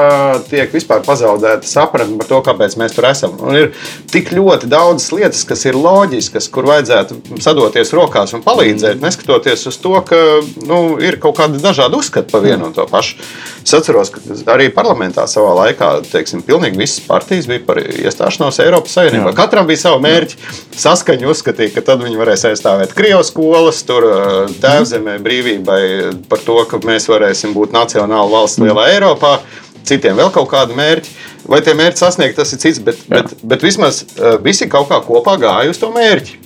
tiek vispār pazaudēta sapratne par to, kāpēc mēs tur esam. Un ir tik ļoti daudz lietas, kas ir loģiskas, kur vajadzētu sadoties rokās un palīdzēt, neskatoties uz to, ka nu, ir kaut kādi dažādi uzskati par vienu un to pašu. Es atceros, ka arī parlamentā savā laikā, teiksim, pilnīgi visas partijas bija par iestāšanos Eiropas Savienībā. Katram bija savi mērķi. Saskaņa uzskatīja, ka tad viņi varēs aizstāvēt Krievijas skolas, tur uh, tēvzemē brīvībai par to, ka mēs varēsim būt nacionāla valsts lielā Eiropā. Citiem vēl kaut kādi mērķi. Vai tie mērķi sasniegt, tas ir cits, bet, bet, bet vismaz uh, visi kaut kā kopā gāja uz to mērķi.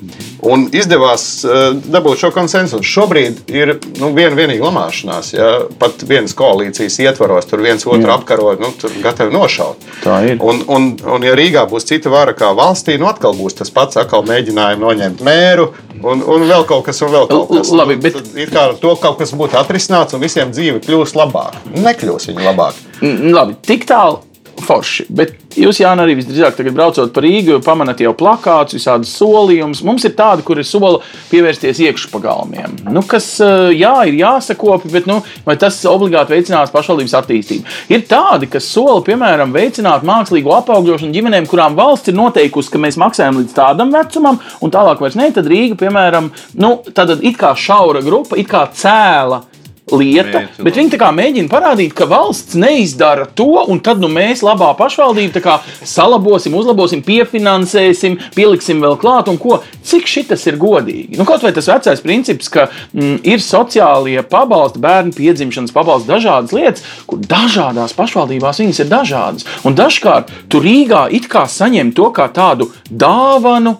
Un izdevās uh, dabūt šo konsensusu. Šobrīd ir nu, viena vienīga lamāšanās. Ja? Pat vienas koalīcijas ietvaros tur viens otru apkaro, nu, tur gatavi nošaut. Tā ir. Un, un, un ja Rīgā būs cita vara kā valstī, nu atkal būs tas pats, atkal mēģinājumi noņemt mēru un, un vēl kaut kas, un vēl kaut kas. L- labi, bet- Tad it kā ar to kaut kas būtu atrisināts un visiem dzīve kļūs labāk. Nekļūs viņa labāk. Mm, Labi, tik tālu. Forši. Bet jūs, Jānis, arī visdrīzāk tagad braucot pa Rīgu, pamanāt jau plakātus, visādus solījumus. Mums ir tādi, kur ir sola pievērsties iekšpagalmiem. Nu, kas, eh, jā, ir jāsakopi, bet nu, vai tas obligāti veicinās pašvaldības attīstību? Ir tādi, kas sola, piemēram, veicināt mākslīgo apaugļošanu ģimenēm, kurām valsts ir noteikusi, ka mēs maksājam līdz tādam vecumam, un tālāk vairs ne. Tad Rīga, piemēram, nu, tad it kā šaura grupa, it kā cēla lieta, Mērķi, bet viņi mēģina parādīt, ka valsts neizdara to, un tad nu, mēs, labā pašvaldība, salabosim, uzlabosim, piefinansēsim, pieliksim vēl klāt, un ko. Cik šis ir godīgi? Nu, kaut vai tas vecais princips, ka mm, ir sociālie pabalsti, bērnu piedzimšanas pabalsti, dažādas lietas, kur dažādās pašvaldībās viņas ir dažādas. Un dažkārt tur Rīgā it kā saņem to kā tādu dāvanu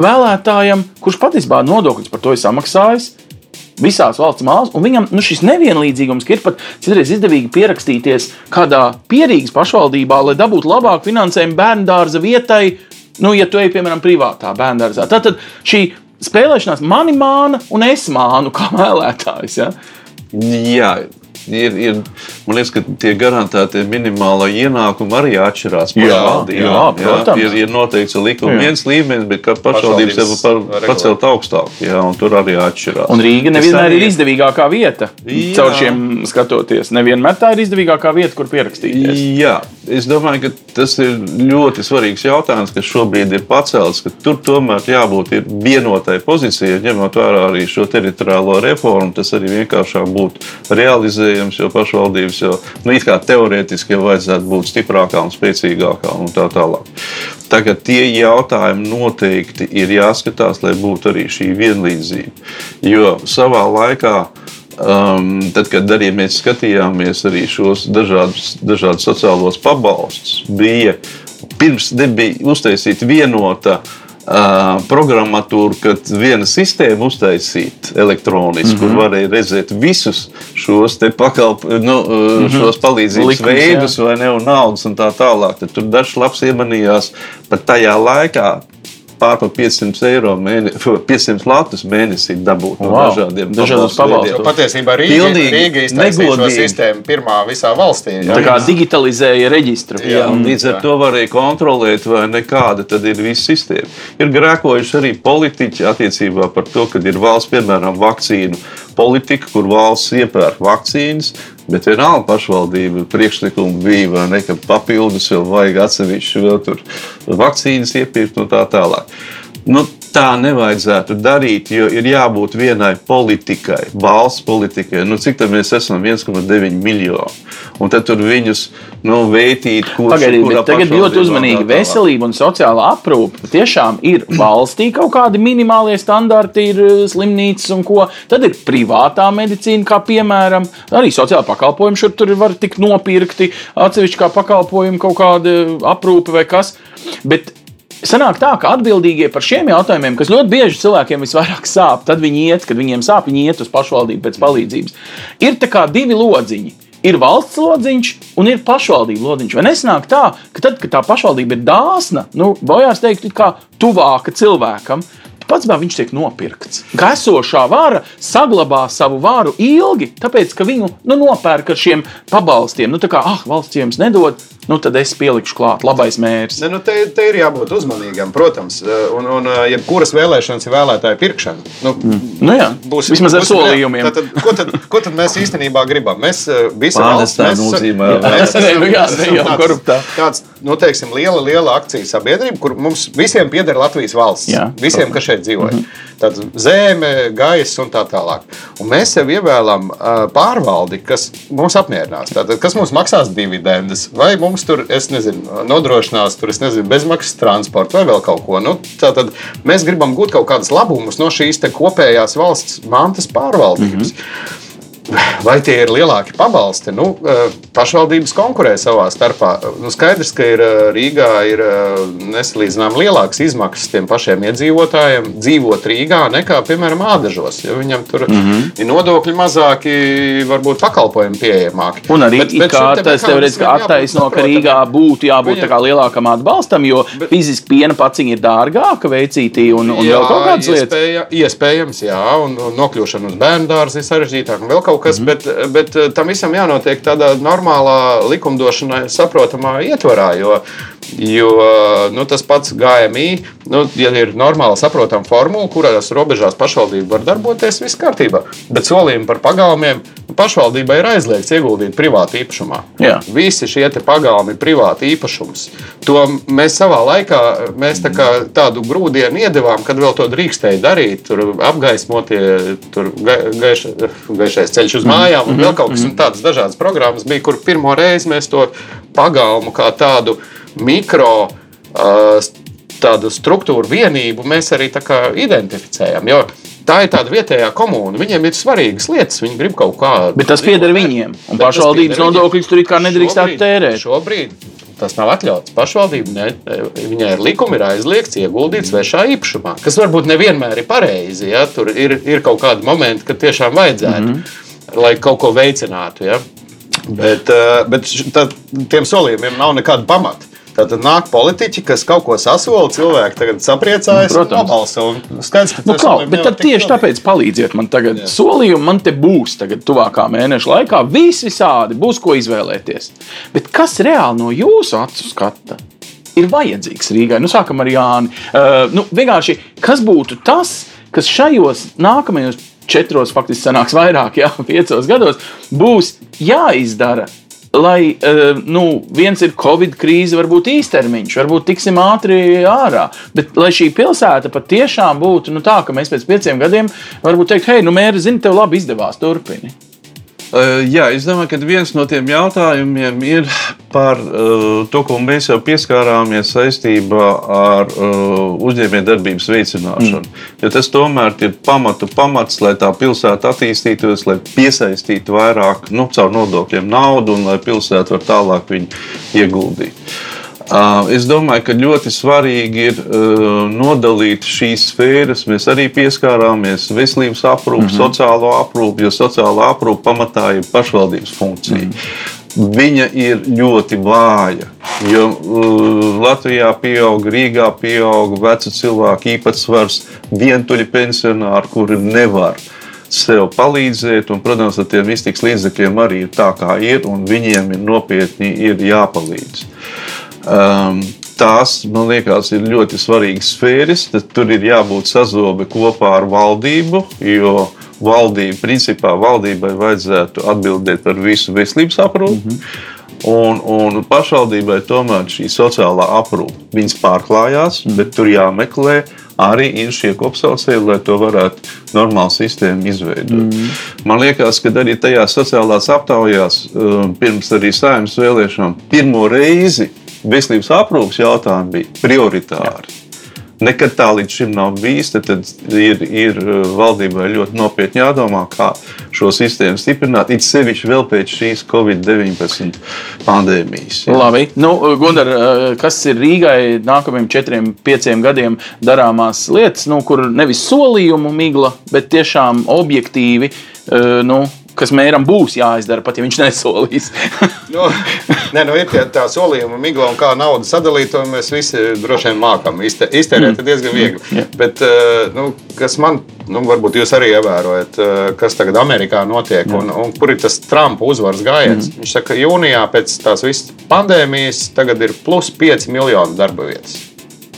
vēlētājam, kurš patiesībā nodokļus par to ir samaksājis visās valsts malās, un viņam nu, šis nevienlīdzīgums, ir pat citreiz izdevīgi pierakstīties kādā pierīgas pašvaldībā, lai dabūtu labāku finansējumu bērnu dārza vietai, nu, ja tu ej, piemēram, privātā bērnu dārzā. Tad šī spēlēšanās mani māna un es mānu kā vēlētājs. Ja? Jā, ir, ir, man liekas, ka tie garantētie minimālā ienākumi arī atšķirās. Jā, jā, protams. Ir, ir noteikts likuma Jā. viens līmenis, bet kad pašvaldības jau Pašvaldības pacelt augstāk, jā, un tur arī atšķirās. Un Rīga nevienmēr arī ir izdevīgākā vieta. Jā. Caur šiem skatoties, nevienmēr tā ir izdevīgākā vieta, kur pierakstīties. Jā, es domāju, ka tas ir ļoti svarīgs jautājums, kas šobrīd ir pacelts. ka Tur tomēr jābūt ir vienotai pozīcijai, ņemot vērā arī šo teritoriālo reformu. Tas arī vienkāršāk būtu realizējams, jo pašvaldības jau nu, teorētiski jau vajadzētu būt stiprākām, spēcīgākām un tā tālāk. Tagad tie jautājumi noteikti ir jāskatās, lai būtu arī šī vienlīdzība. Jo savā laikā Um, tad, kad arī mēs skatījāmies arī šos dažādus, dažādus sociālos pabalstus, bija pirms nebija uztaisīta vienota uh, programmatūra, kad viena sistēma uztaisīta elektroniski, mm -hmm. kur varēja redzēt visus šos pakalpojumus, nu, uh, mm -hmm. šos palīdzības Likums, Likums, jā. veidus, vai ne, un naudas un tā tālāk. Tad tur dažs labs iemanījās pat tajā laikā. Pār par 500 eiro mēnesī, 500 latus mēnesī dabūt no Wow. dažādiem. Jo patiesībā Rīga, Rīga iztaisīja šo sistēmu pirmā visā valstī. Tā kā digitalizēja reģistru. Jā, un līdz ar to varēja kontrolēt, vai nekāda tad ir visa sistēma. Ir grēkojuši arī politiķi attiecībā par to, ka ir valsts, piemēram, vakcīnu politika, kur valsts iepērk vakcīnas, bet vienalga pašvaldība priekšlikumi bija, vai ne, ka papildus vēl vajag atsevišķu vēl tur vakcīnas iepirkt un tā tālāk. Nu, tā nevajadzētu darīt, jo ir jābūt vienai politikai, valsts politikai. Nu, cik tā mēs esam? 1,9 miljoni. Un tad tur viņus nu, veidīt, kurš Pagaidiet, kurā tagad ļoti uzmanīgi. Veselība un sociālā aprūpe tiešām ir valstī kaut kādi minimālie standarti, ir eh, slimnīcas un ko. Tad ir privātā medicīna, kā piemēram arī sociālā pakalpojuma. Šur tur var tikt nopirkti atsevišķi kā pakalpojumi, kaut kāda aprūpe vai kas. Bet Sanāk tā, ka atbildīgie par šiem jautājumiem, kas ļoti bieži cilvēkiem visvairāk sāp, tad viņi iet, kad viņiem sāp, viņi iet uz pašvaldību pēc palīdzības. Ir tā kā divi lodziņi. Ir valsts lodziņš un ir pašvaldību lodziņš. Vai nesanāk tā, ka tad, kad tā pašvaldība ir dāsna, nu, bojās teikt, kā tuvāka cilvēkam, pats viņš tiek nopirkts. Ka esošā vara saglabā savu varu ilgi, tāpēc, ka viņu nu, nopērk ar šiem pabalstiem. Nu, tā kā, ah, valsts jums nedod, nu, tad es pielikšu klāt labais mērķis. Ne, nu te, te ir jābūt uzmanīgam, protams. Un, un jebkuras vēlēšanas ir vēlētāja pirkšana. Nu, Nu, jā, vismaz ar solījumiem. Tad, ko, tad, ko tad mēs īstenībā gribam? Mēs eh, visi Nē, nu jā, mēs ne esam jau tāds- nu, teiksim, liela, liela akciju sabiedrība, kur mums visiem pieder Latvijas valsts. Jā, visiem, kas šeit dzīvo. Tad zeme, gaisa un tā tālāk. Un mēs sev ievēlam uh, pārvaldi, kas mums apmierinās. Tātad, kas mums maksās dividendes, vai mums tur, es nezinu, nodrošinās tur, es nezinu, bezmaksas transportu vai vēl kaut ko. Nu, tātad mēs gribam gūt kaut kādus labumus no šīs kopējās valsts mantas pārvaldības. Mm -hmm. Vai tie ir lielāki pabalsti? Nu, eh, pašvaldības konkurē savā starpā. Nu, skaidrs, ka ir, eh, Rīgā ir eh, nesalīdzinām lielākas izmaksas tiem pašiem iedzīvotājiem dzīvot Rīgā nekā, piemēram, Ādažos. Viņam tur mm -hmm. ir nodokļi mazāki, varbūt pakalpojumi pieejamāki. Un arī Bet- bet tas teorētiski attaisno, ka. Rīgā būtu jābūt Viņam- lielākam atbalstam, jo Bet- fiziski piena paciņa ir dārgāka, veicītī un, un vēl kaut kādas lietas. iespēja, iespējams, jā, un, un nokļūšana uz bērnu dārza ir sarežģītāka, un vēl kaut kas, Mhm. mm -hmm. bet, bet eh, tam visam jānotiek tādā normālā likumdošanai, saprotamā ietvarā. Jo, jo nu, tas pats GMI, nu, ja ir normāla, saprotama formula, kurās robežās pašvaldība var darboties, viss kārtībā. Bet solījumi par pagalmiem pašvaldībai ir aizliegts ieguldīt privāti īpašumā. Jā. Visi šie pagalmi ir privāti īpašums. To mēs savā laikā mēs tā tādu grūdienu iedevām, kad vēl to drīkstēja darīt. Tur apgaismotie, tur ga, gaiš, gaišais ceļš uz mājām un vēl kaut kas un tādas dažādas programmas bija, kur pirmo reizi mēs to pagalmu kā tādu mikro. Uh, Tādu struktūru vienību mēs arī tā kā identificējam. Jo tā ir tāda vietējā komūna. Viņiem ir svarīgas lietas, viņi grib kaut kādu. Bet tas pieder viņiem, un pašvaldības nodokļus tur kā nedrīkstētu tērēt. Šobrīd tas nav atļauts. Pašvaldība ne, viņai ir likumi, ir aizliegts ieguldīt svešā īpašumā, kas varbūt nevienmēr ir pareizi. Ja? Tur ir, ir kaut kādi momenti, kad tiešām vajadzētu, mm -hmm. lai kaut ko veicinātu. Ja? Bet, eh, bet tad, tiem solījumiem nav nekāda pamata. Tad nāk politiķi, kas kaut ko sasola, cilvēki tagad sapriecājas, Nu, protams. nobalso. un Skaidrs, ka Nu, solījumi bet tad tieši pildīti. tāpēc palīdziet man tagad. Solījumi man te būs tagad, tuvākā mēneša laikā. Visi visādi būs ko izvēlēties. Bet kas reāli no jūsu acu skata? Ir vajadzīgs Rīgai. Nu, sākam ar Jāni. Uh, nu, vienkārši, kas būtu tas, kas šajos nākamajos četros, faktiski sanāks vairāk, jā, piecos gados, būs jāizdara. Lai uh, nu, viens ir Covid krīze, varbūt īstermiņš, varbūt tiksim ātri ārā. Bet lai šī pilsēta patiešām būtu nu, tā, ka mēs pēc pieciem gadiem varam teikt, hei, nu, mēri, zini, tev labi izdevās, turpini. Uh, jā, es domāju, ka viens no tiem jautājumiem ir par uh, to, ko mēs jau pieskārāmies saistībā ar uh, uzņēmējdarbības veicināšanu. Mm. Ja tas tomēr ir pamatu pamats, lai tā pilsēta attīstītos, lai piesaistītu vairāk nu, caur nodokļiem naudu un lai pilsēta var tālāk viņu ieguldīt. Es domāju, ka ļoti svarīgi ir nodalīt šīs sfēras. Mēs arī pieskārāmies veselības aprūpi, mm -hmm. sociālo aprūpi, jo sociālā aprūpe pamatā ir pašvaldības funkcija. Mm -hmm. Viņa ir ļoti vāja. Jo uh, Latvijā pieaug, Rīgā pieaug vecu cilvēku īpatsvars, vientuļi pensionāri, kuri nevar sev palīdzēt. Un, protams, ar tiem iztiks līdzekļiem arī ir tā, kā ir, un viņiem ir nopietni ir jāpalīdz. Um, tās, man liekas, ir ļoti svarīgas sfēras. Tur ir jābūt sazobe kopā ar valdību, jo valdība, principā, valdībai vajadzētu atbildēt par visu veselības aprūpi. Mm -hmm. Un, un pašvaldībai tomēr šī sociālā aprūpe viņas pārklājās, mm. bet tur jāmeklē arī ir šie kopsaucēji, lai to varētu normāli sistēmu izveidot. Mm. Man liekas, ka arī tajās sociālās aptaujās, um, pirms arī saimnes vēlēšanām, pirmo reizi veselības aprūpas jautājumi bija prioritāri. Jā. Nekad tā līdz šim nav bijis. Tad, tad ir, ir uh, valdībai ļoti nopietni jādomā, kā šo sistēmu stiprināt. It sevišķi vēl pēc šīs Covid-19 pandēmijas. Jā. Labi, nu, Gundar, uh, kas ir Rīgai nākamajiem četriem, pieciem gadiem darāmās lietas, nu, kur nevis solījumu migla, bet tiešām objektīvi. Uh, nu, kas mēram būs jāizdara, pat ja viņš nesolīs. nu, nē, nu, ir tie, tā solījuma migla un kā naudu sadalīt, to mēs visi droši vien mākam. Iztērēt mm. diezgan viegli. Yeah. Bet, eh, nu, kas man, nu, varbūt jūs arī ievērojat, eh, kas tagad Amerikā notiek mm. un, un kur ir tas Trumpa uzvaras gājiens. Mm. Viņš saka, ka jūnijā pēc tās visas pandēmijas tagad ir plus 5 miljonu darba vietas.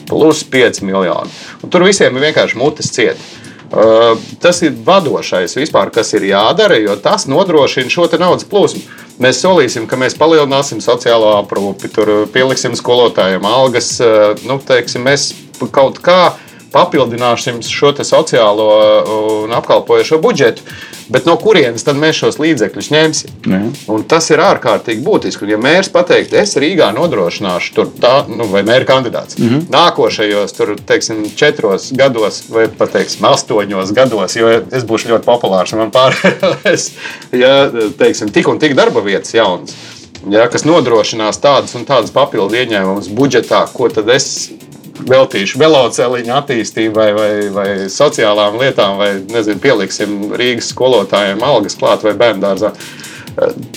Plus 5 miljoni. Un tur visiem ir vienkārši mutes cieta. Tas ir vadošais vispār, kas ir jādara, jo tas nodrošina šo naudas plūsmu. Mēs solīsim, ka mēs palielināsim sociālo aprūpi, pieliksim skolotājiem algas. Nu, teiksim, mēs kaut kā papildināsim šo sociālo un apkalpojošo budžetu. Bet no kurienes tad mēs šos līdzekļus ņemsim? Tas ir ārkārtīgi būtiski. Un, ja mērs pateikt, es Rīgā nodrošināšu tur tā, nu, vai mēra kandidāts mm -hmm. nākošajos tur, teiksim, četros gados, vai pat teiksim, astoņos gados, jo es būšu ļoti populārs un man pārējais, ja teiksim, tik un tik darba vietas jaunas. Ja, kas nodrošinās tādas un tādas papildu ieņēmumus budžetā, ko tad es veltīšu velosipēdiņu attīstībai vai, vai sociālām lietām, vai nezinu, pieliksim Rīgas skolotājiem algas klāt vai bērnu dārzā,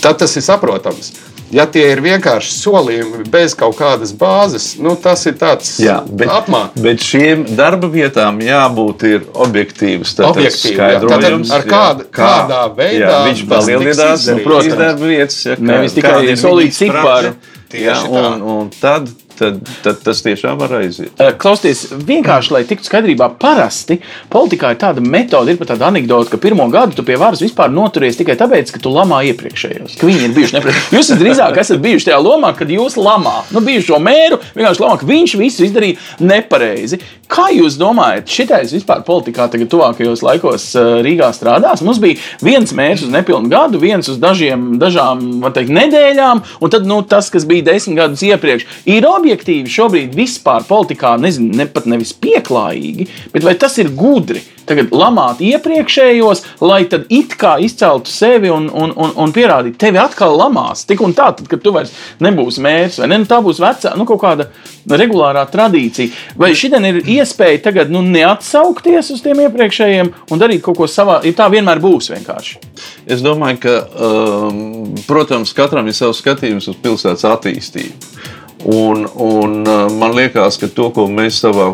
tad tas ir saprotams. Ja tie ir vienkārši solījumi bez kaut kādas bāzes, nu, tas ir tāds apmācības. Bet šiem darba vietām jābūt objektīvas. Skaidrojums, ar kāda, jā, kādā veidā jā, viņš palielinās, nu, darba vietas. Ja, Nevis tikai solīt ciparu. Tieši jā, un, un tad tad, tad tas tiešām var aiziet. Klausieties, vienkārši, lai tiktu skaidrībā, parasti politikā ir tāda metode, ir pat tāda anekdote, ka pirmo gadu tu pie varas vispār noturies tikai tāpēc, ka tu lamā iepriekšējos, ka viņi ir bijuši nepareizi. Jūs drīzāk esat bijuši tajā lomā, kad jūs lamā, nu, bijušo mēru, vienkārši lamā, ka viņš visu izdarīja nepareizi. Kā jūs domājat, šitais vispār politikā tagad tuvākajos laikos Rīgā strādās? Mums bija viens mērs uz nepilnu gadu, viens uz dažiem, dažām, teikt, nedēļām, un tad nu, tas, kas bija desmit gadus iepriekš, ir objektīvi objektīvi šobrīd vispār politikā nezinu, ne pat nevis pieklājīgi, bet vai tas ir gudri? Tagad lamāt iepriekšējos, lai tad it kā izceltu sevi un, un, un, un pierādītu, tevi atkal lamās. Tik un tā, tad, kad tu vairs nebūsi mērķis, vai ne? Nu, tā būs vecā, nu, kaut kāda regulārā tradīcija. Vai šī ir iespēja tagad nu, neatsaukties uz tiem iepriekšējiem un darīt kaut ko savā, ja tā vienmēr būs vienkārši? Es domāju, ka, um, protams, katram ir savs skatījums uz pilsētas attīstību. Un, un uh, man liekas, ka to, ko mēs savā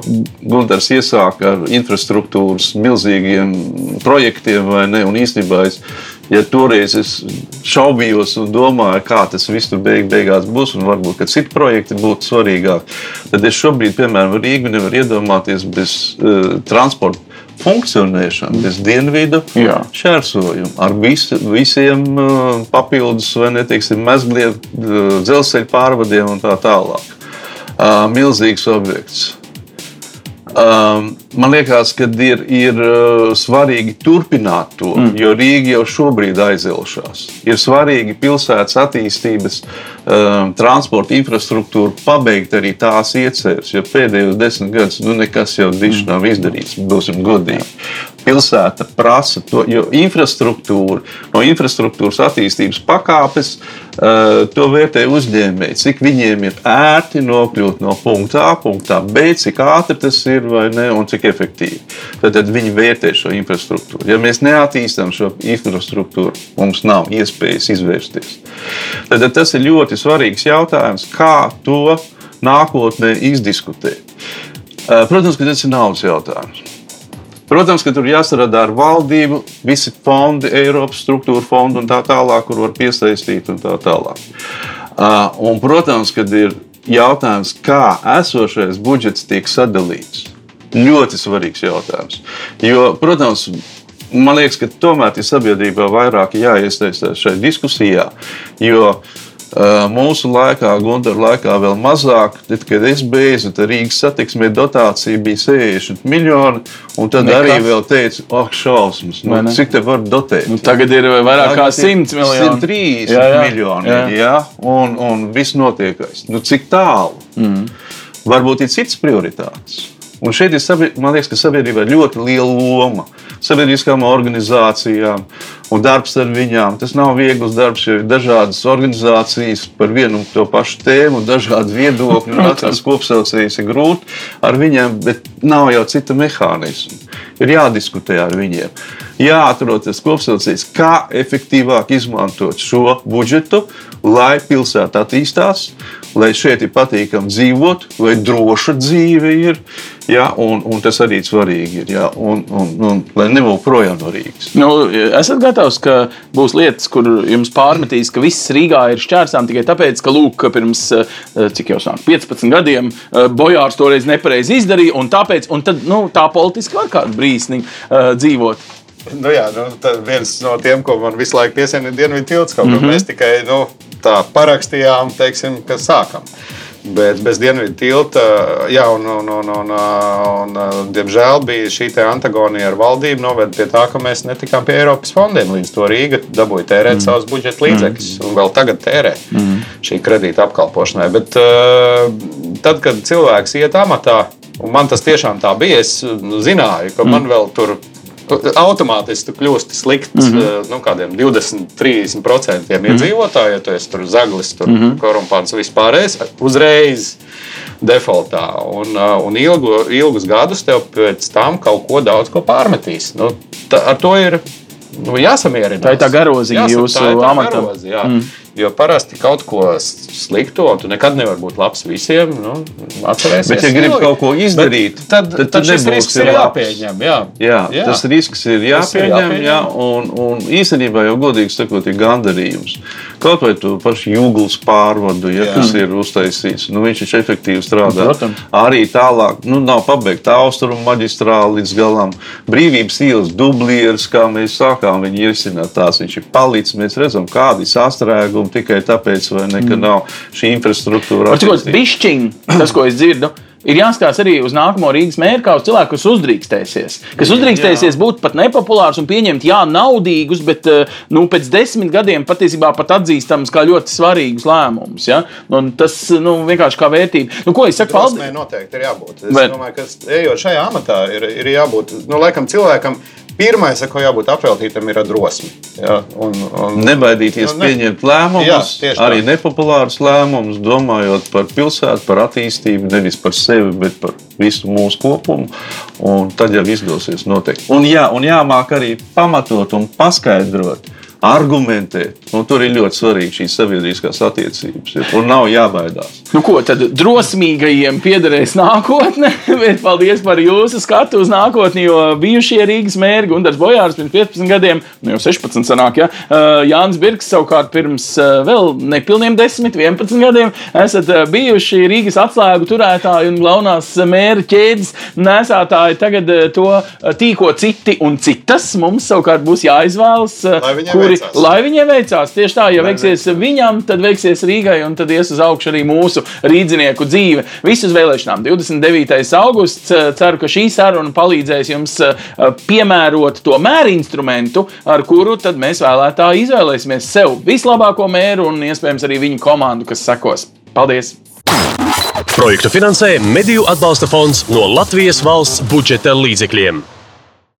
Gunārs iesāka ar infrastruktūras milzīgiem projektiem, ne, un īstenībā es, ja toreiz es šaubījos un domāju, kā tas viss tur beig, beigās būs, un varbūt citi projekti būtu svarīgāki, tad es šobrīd, piemēram, Rīgu nevaru iedomāties bez uh, transporta funkcionēšanu, bez dienvidu Jā. šķērsojumu, ar visu, visiem uh, papildus vai neteiksim, mezgliem, uh, dzelzceļa pārvadiem un tā tālāk. Uh, milzīgs objekts. Um, man liekas, ka ir, ir uh, svarīgi turpināt to, mm. jo Rīga jau šobrīd aizelšās. Ir svarīgi pilsētas attīstības, um, transporta infrastruktūru pabeigt arī tās ieceres, jo pēdējos desmit gadus nu, nekas jau diši mm. nav izdarīts, būsim godīgi pilsēta prasa to, jo infrastruktūra, no infrastruktūras attīstības pakāpes uh, to vērtē uzņēmēji, cik viņiem ir ērti nokļūt no punkta A, punktā B, cik ātri tas ir ne, un cik efektīvi. Tad, tad viņi vērtē šo infrastruktūru. Ja mēs neattīstām šo infrastruktūru, mums nav iespējas izvērsties. Tad, tad tas ir ļoti svarīgs jautājums, kā to nākotnē izdiskutēt. Uh, protams, ka tas ir naudas jautājums. Protams, ka tur jāstrādā ar valdību, visi fondi, Eiropas struktūra fondi un tā tālāk, kur var piesaistīt un tā tālāk. Uh, un, protams, kad ir jautājums, kā esošais budžets tiek sadalīts. Ļoti svarīgs jautājums. Jo, protams, man liekas, ka tomēr ir sabiedrībā vairāk jāiesaistās šajā diskusijā. Jo uh, Mūsu laikā, Gunteru laikā, vēl mazāk, tad, kad es beidzu, tad Rīgas satiksmē dotācija bija 60 miljoni. Un tad Nekas. arī vēl teica, ak, oh, šausmas, nu, cik te var dotēt? Nu, tagad ir vairāk kā 100 miljoni. 130 jā, jā. miljoni, jā. jā, un, un viss notiekais. Nu, cik tālu? Mm. Varbūt ir cits prioritātes. Un šeit ir, man liekas, ka sabiedrībai ir ļoti liela loma. Sabiedriskām organizācijām un darbs ar viņām. Tas nav viegls darbs, jo ir dažādas organizācijas par vienu un to pašu tēmu, dažādi viedokļi. Tas kopsaucējs ir grūti ar viņiem, bet nav jau cita mehānisma. Ir jādiskutē ar viņiem. Jāatrod tas kopsaucējs, kā efektīvāk izmantot šo budžetu, lai pilsēta attīstās, lai šeit ir patīkami dzīvot, lai droša dzīve ir. Ja, un, un tas arī svarīgi ir. Ja, un, un, un, lai nebūtu projām no Rīgas. Nu, esat gatavs, ka būs lietas, kur jums pārmetīs, ka viss Rīgā ir šķērsām tikai tāpēc, ka lūk, pirms cik jau sāk 15 gadiem Bojārs toreiz nepareizi izdarīja, un tāpēc un tad, nu, tā politiski var kādu brīsni uh, dzīvot. Nu jā, nu, viens no tiem, ko man visu laiku piesien, ir Dienvidu tilts. Mm -hmm. mēs tikai nu, tā parakstījām, teiksim, ka sākam. Bet bez dienvidu tilta, jā, un, un, un, un, un, diemžēl bija šī antagonija ar valdību, noveda pie tā, ka mēs netikām pie Eiropas fondiem. Līdz to Rīga dabūja tērēt mm. savus budžeta līdzekļus, mm. un vēl tagad tērē mm. šī kredīta apkalpošanai. Bet uh, tad, kad cilvēks iet amatā, un man tas tiešām tā bija, es zināju, ka mm. man vēl tur ir automātiski kļūst slikts mm -hmm. nu, kādiem 20, 30% mm -hmm. iedzīvotāju, ja tu esi tur zaglis, tur mm -hmm. korumpants vispārējais, uzreiz defaultā. Un, uh, un ilgu, ilgus gadus tev pēc tam kaut ko daudz ko pārmetīs. Nu, tā, ar to ir nu, jāsamierinās. Tā ir tā garozība jūsu amatam. Mm. Jo parasti kaut ko sliktu, un tu nekad nevari būt labs visiem. Nu, atcerēsies, Bet, ja gribi kaut ko izdarīt, tad, tad, tad, tad šis risks ir jāpieņem. Jā. Jā, jā, tas risks ir jāpieņem. Ir jāpieņem. Jā, un, un īstenībā jau godīgi sakot, ir gandarījums. Kaut vai tu pašu jūglas pārvadu, ja, kas ir uztaisīts, nu, viņš ir efektīvi strādā. Protams. Arī tālāk, nu, nav pabeigta austrumu maģistrāla līdz galam. Brīvības ielas dublieris, kā mēs sākām viņu iesināt, tās viņš ir palicis. Mēs redzam, kādi sastrēgumi tikai tāpēc, vai ne, ka mm. nav šī infrastruktūra. Tas, ko es dzirdu, ir jāskatās arī uz nākamo Rīgas mēru, kā uz cilvēku, kas uzdrīkstēsies. Kas uzdrīkstēsies būt pat nepopulārs un pieņemt, jā, naudīgus, bet eh, nu, pēc desmit gadiem patiesībā pat atzīstams kā ļoti svarīgus lēmumus. Ja? Nu, tas nu, vienkārši kā vērtība. Nu, ko es saku? Paldies! Noteikti ir jābūt. Es bet... domāju, ka ejot šajā amatā, ir, ir jābūt nu, laikam cilvēkam Pirmais, ko jābūt apveltītam, ir drosme. Ja? Un, un, Nebaidīties nu, ne, pieņemt lēmumus, jā, arī tā. nepopulārus lēmumus, domājot par pilsētu, par attīstību, nevis par sevi, bet par visu mūsu kopumu. Tad jau izdosies noteikti. Un, jā, un jāmāk arī pamatot un paskaidrot argumentēt. Un tur ir ļoti svarīgi šīs sabiedriskās attiecības. Un nav jābaidās. Nu, ko tad drosmīgajiem piederēs nākotne? Paldies par jūsu skatu uz nākotni. Jo bijušie Rīgas mēri, Gunārs Bojārs pirms 15 gadiem, nu jau 16 sanāk, ja? Jānis Birks savukārt pirms vēl nepilniem 10, 11 gadiem esat bijuši Rīgas atslēgu turētāji un galvenās mēra ķēdes nesātāji. Tagad to tīko citi un citas. Mums savukārt būs jāizvēlas, kuri veicās. Lai viņiem veicās. Tieši tā, ja lai veiksies veicās. viņam, tad veiksies Rīgai un tad ies uz augšu arī mūsu rīdzinieku dzīve. Visus vēlēšanām 29. augusts. Ceru, ka šī saruna palīdzēs jums piemērot to mēru instrumentu, ar kuru mēs vēlētāji izvēlēsimies sev vislabāko mēru un iespējams arī viņu komandu, kas sekos. Paldies! Projektu finansē Mediju atbalsta fonds no Latvijas valsts budžeta līdzekļiem.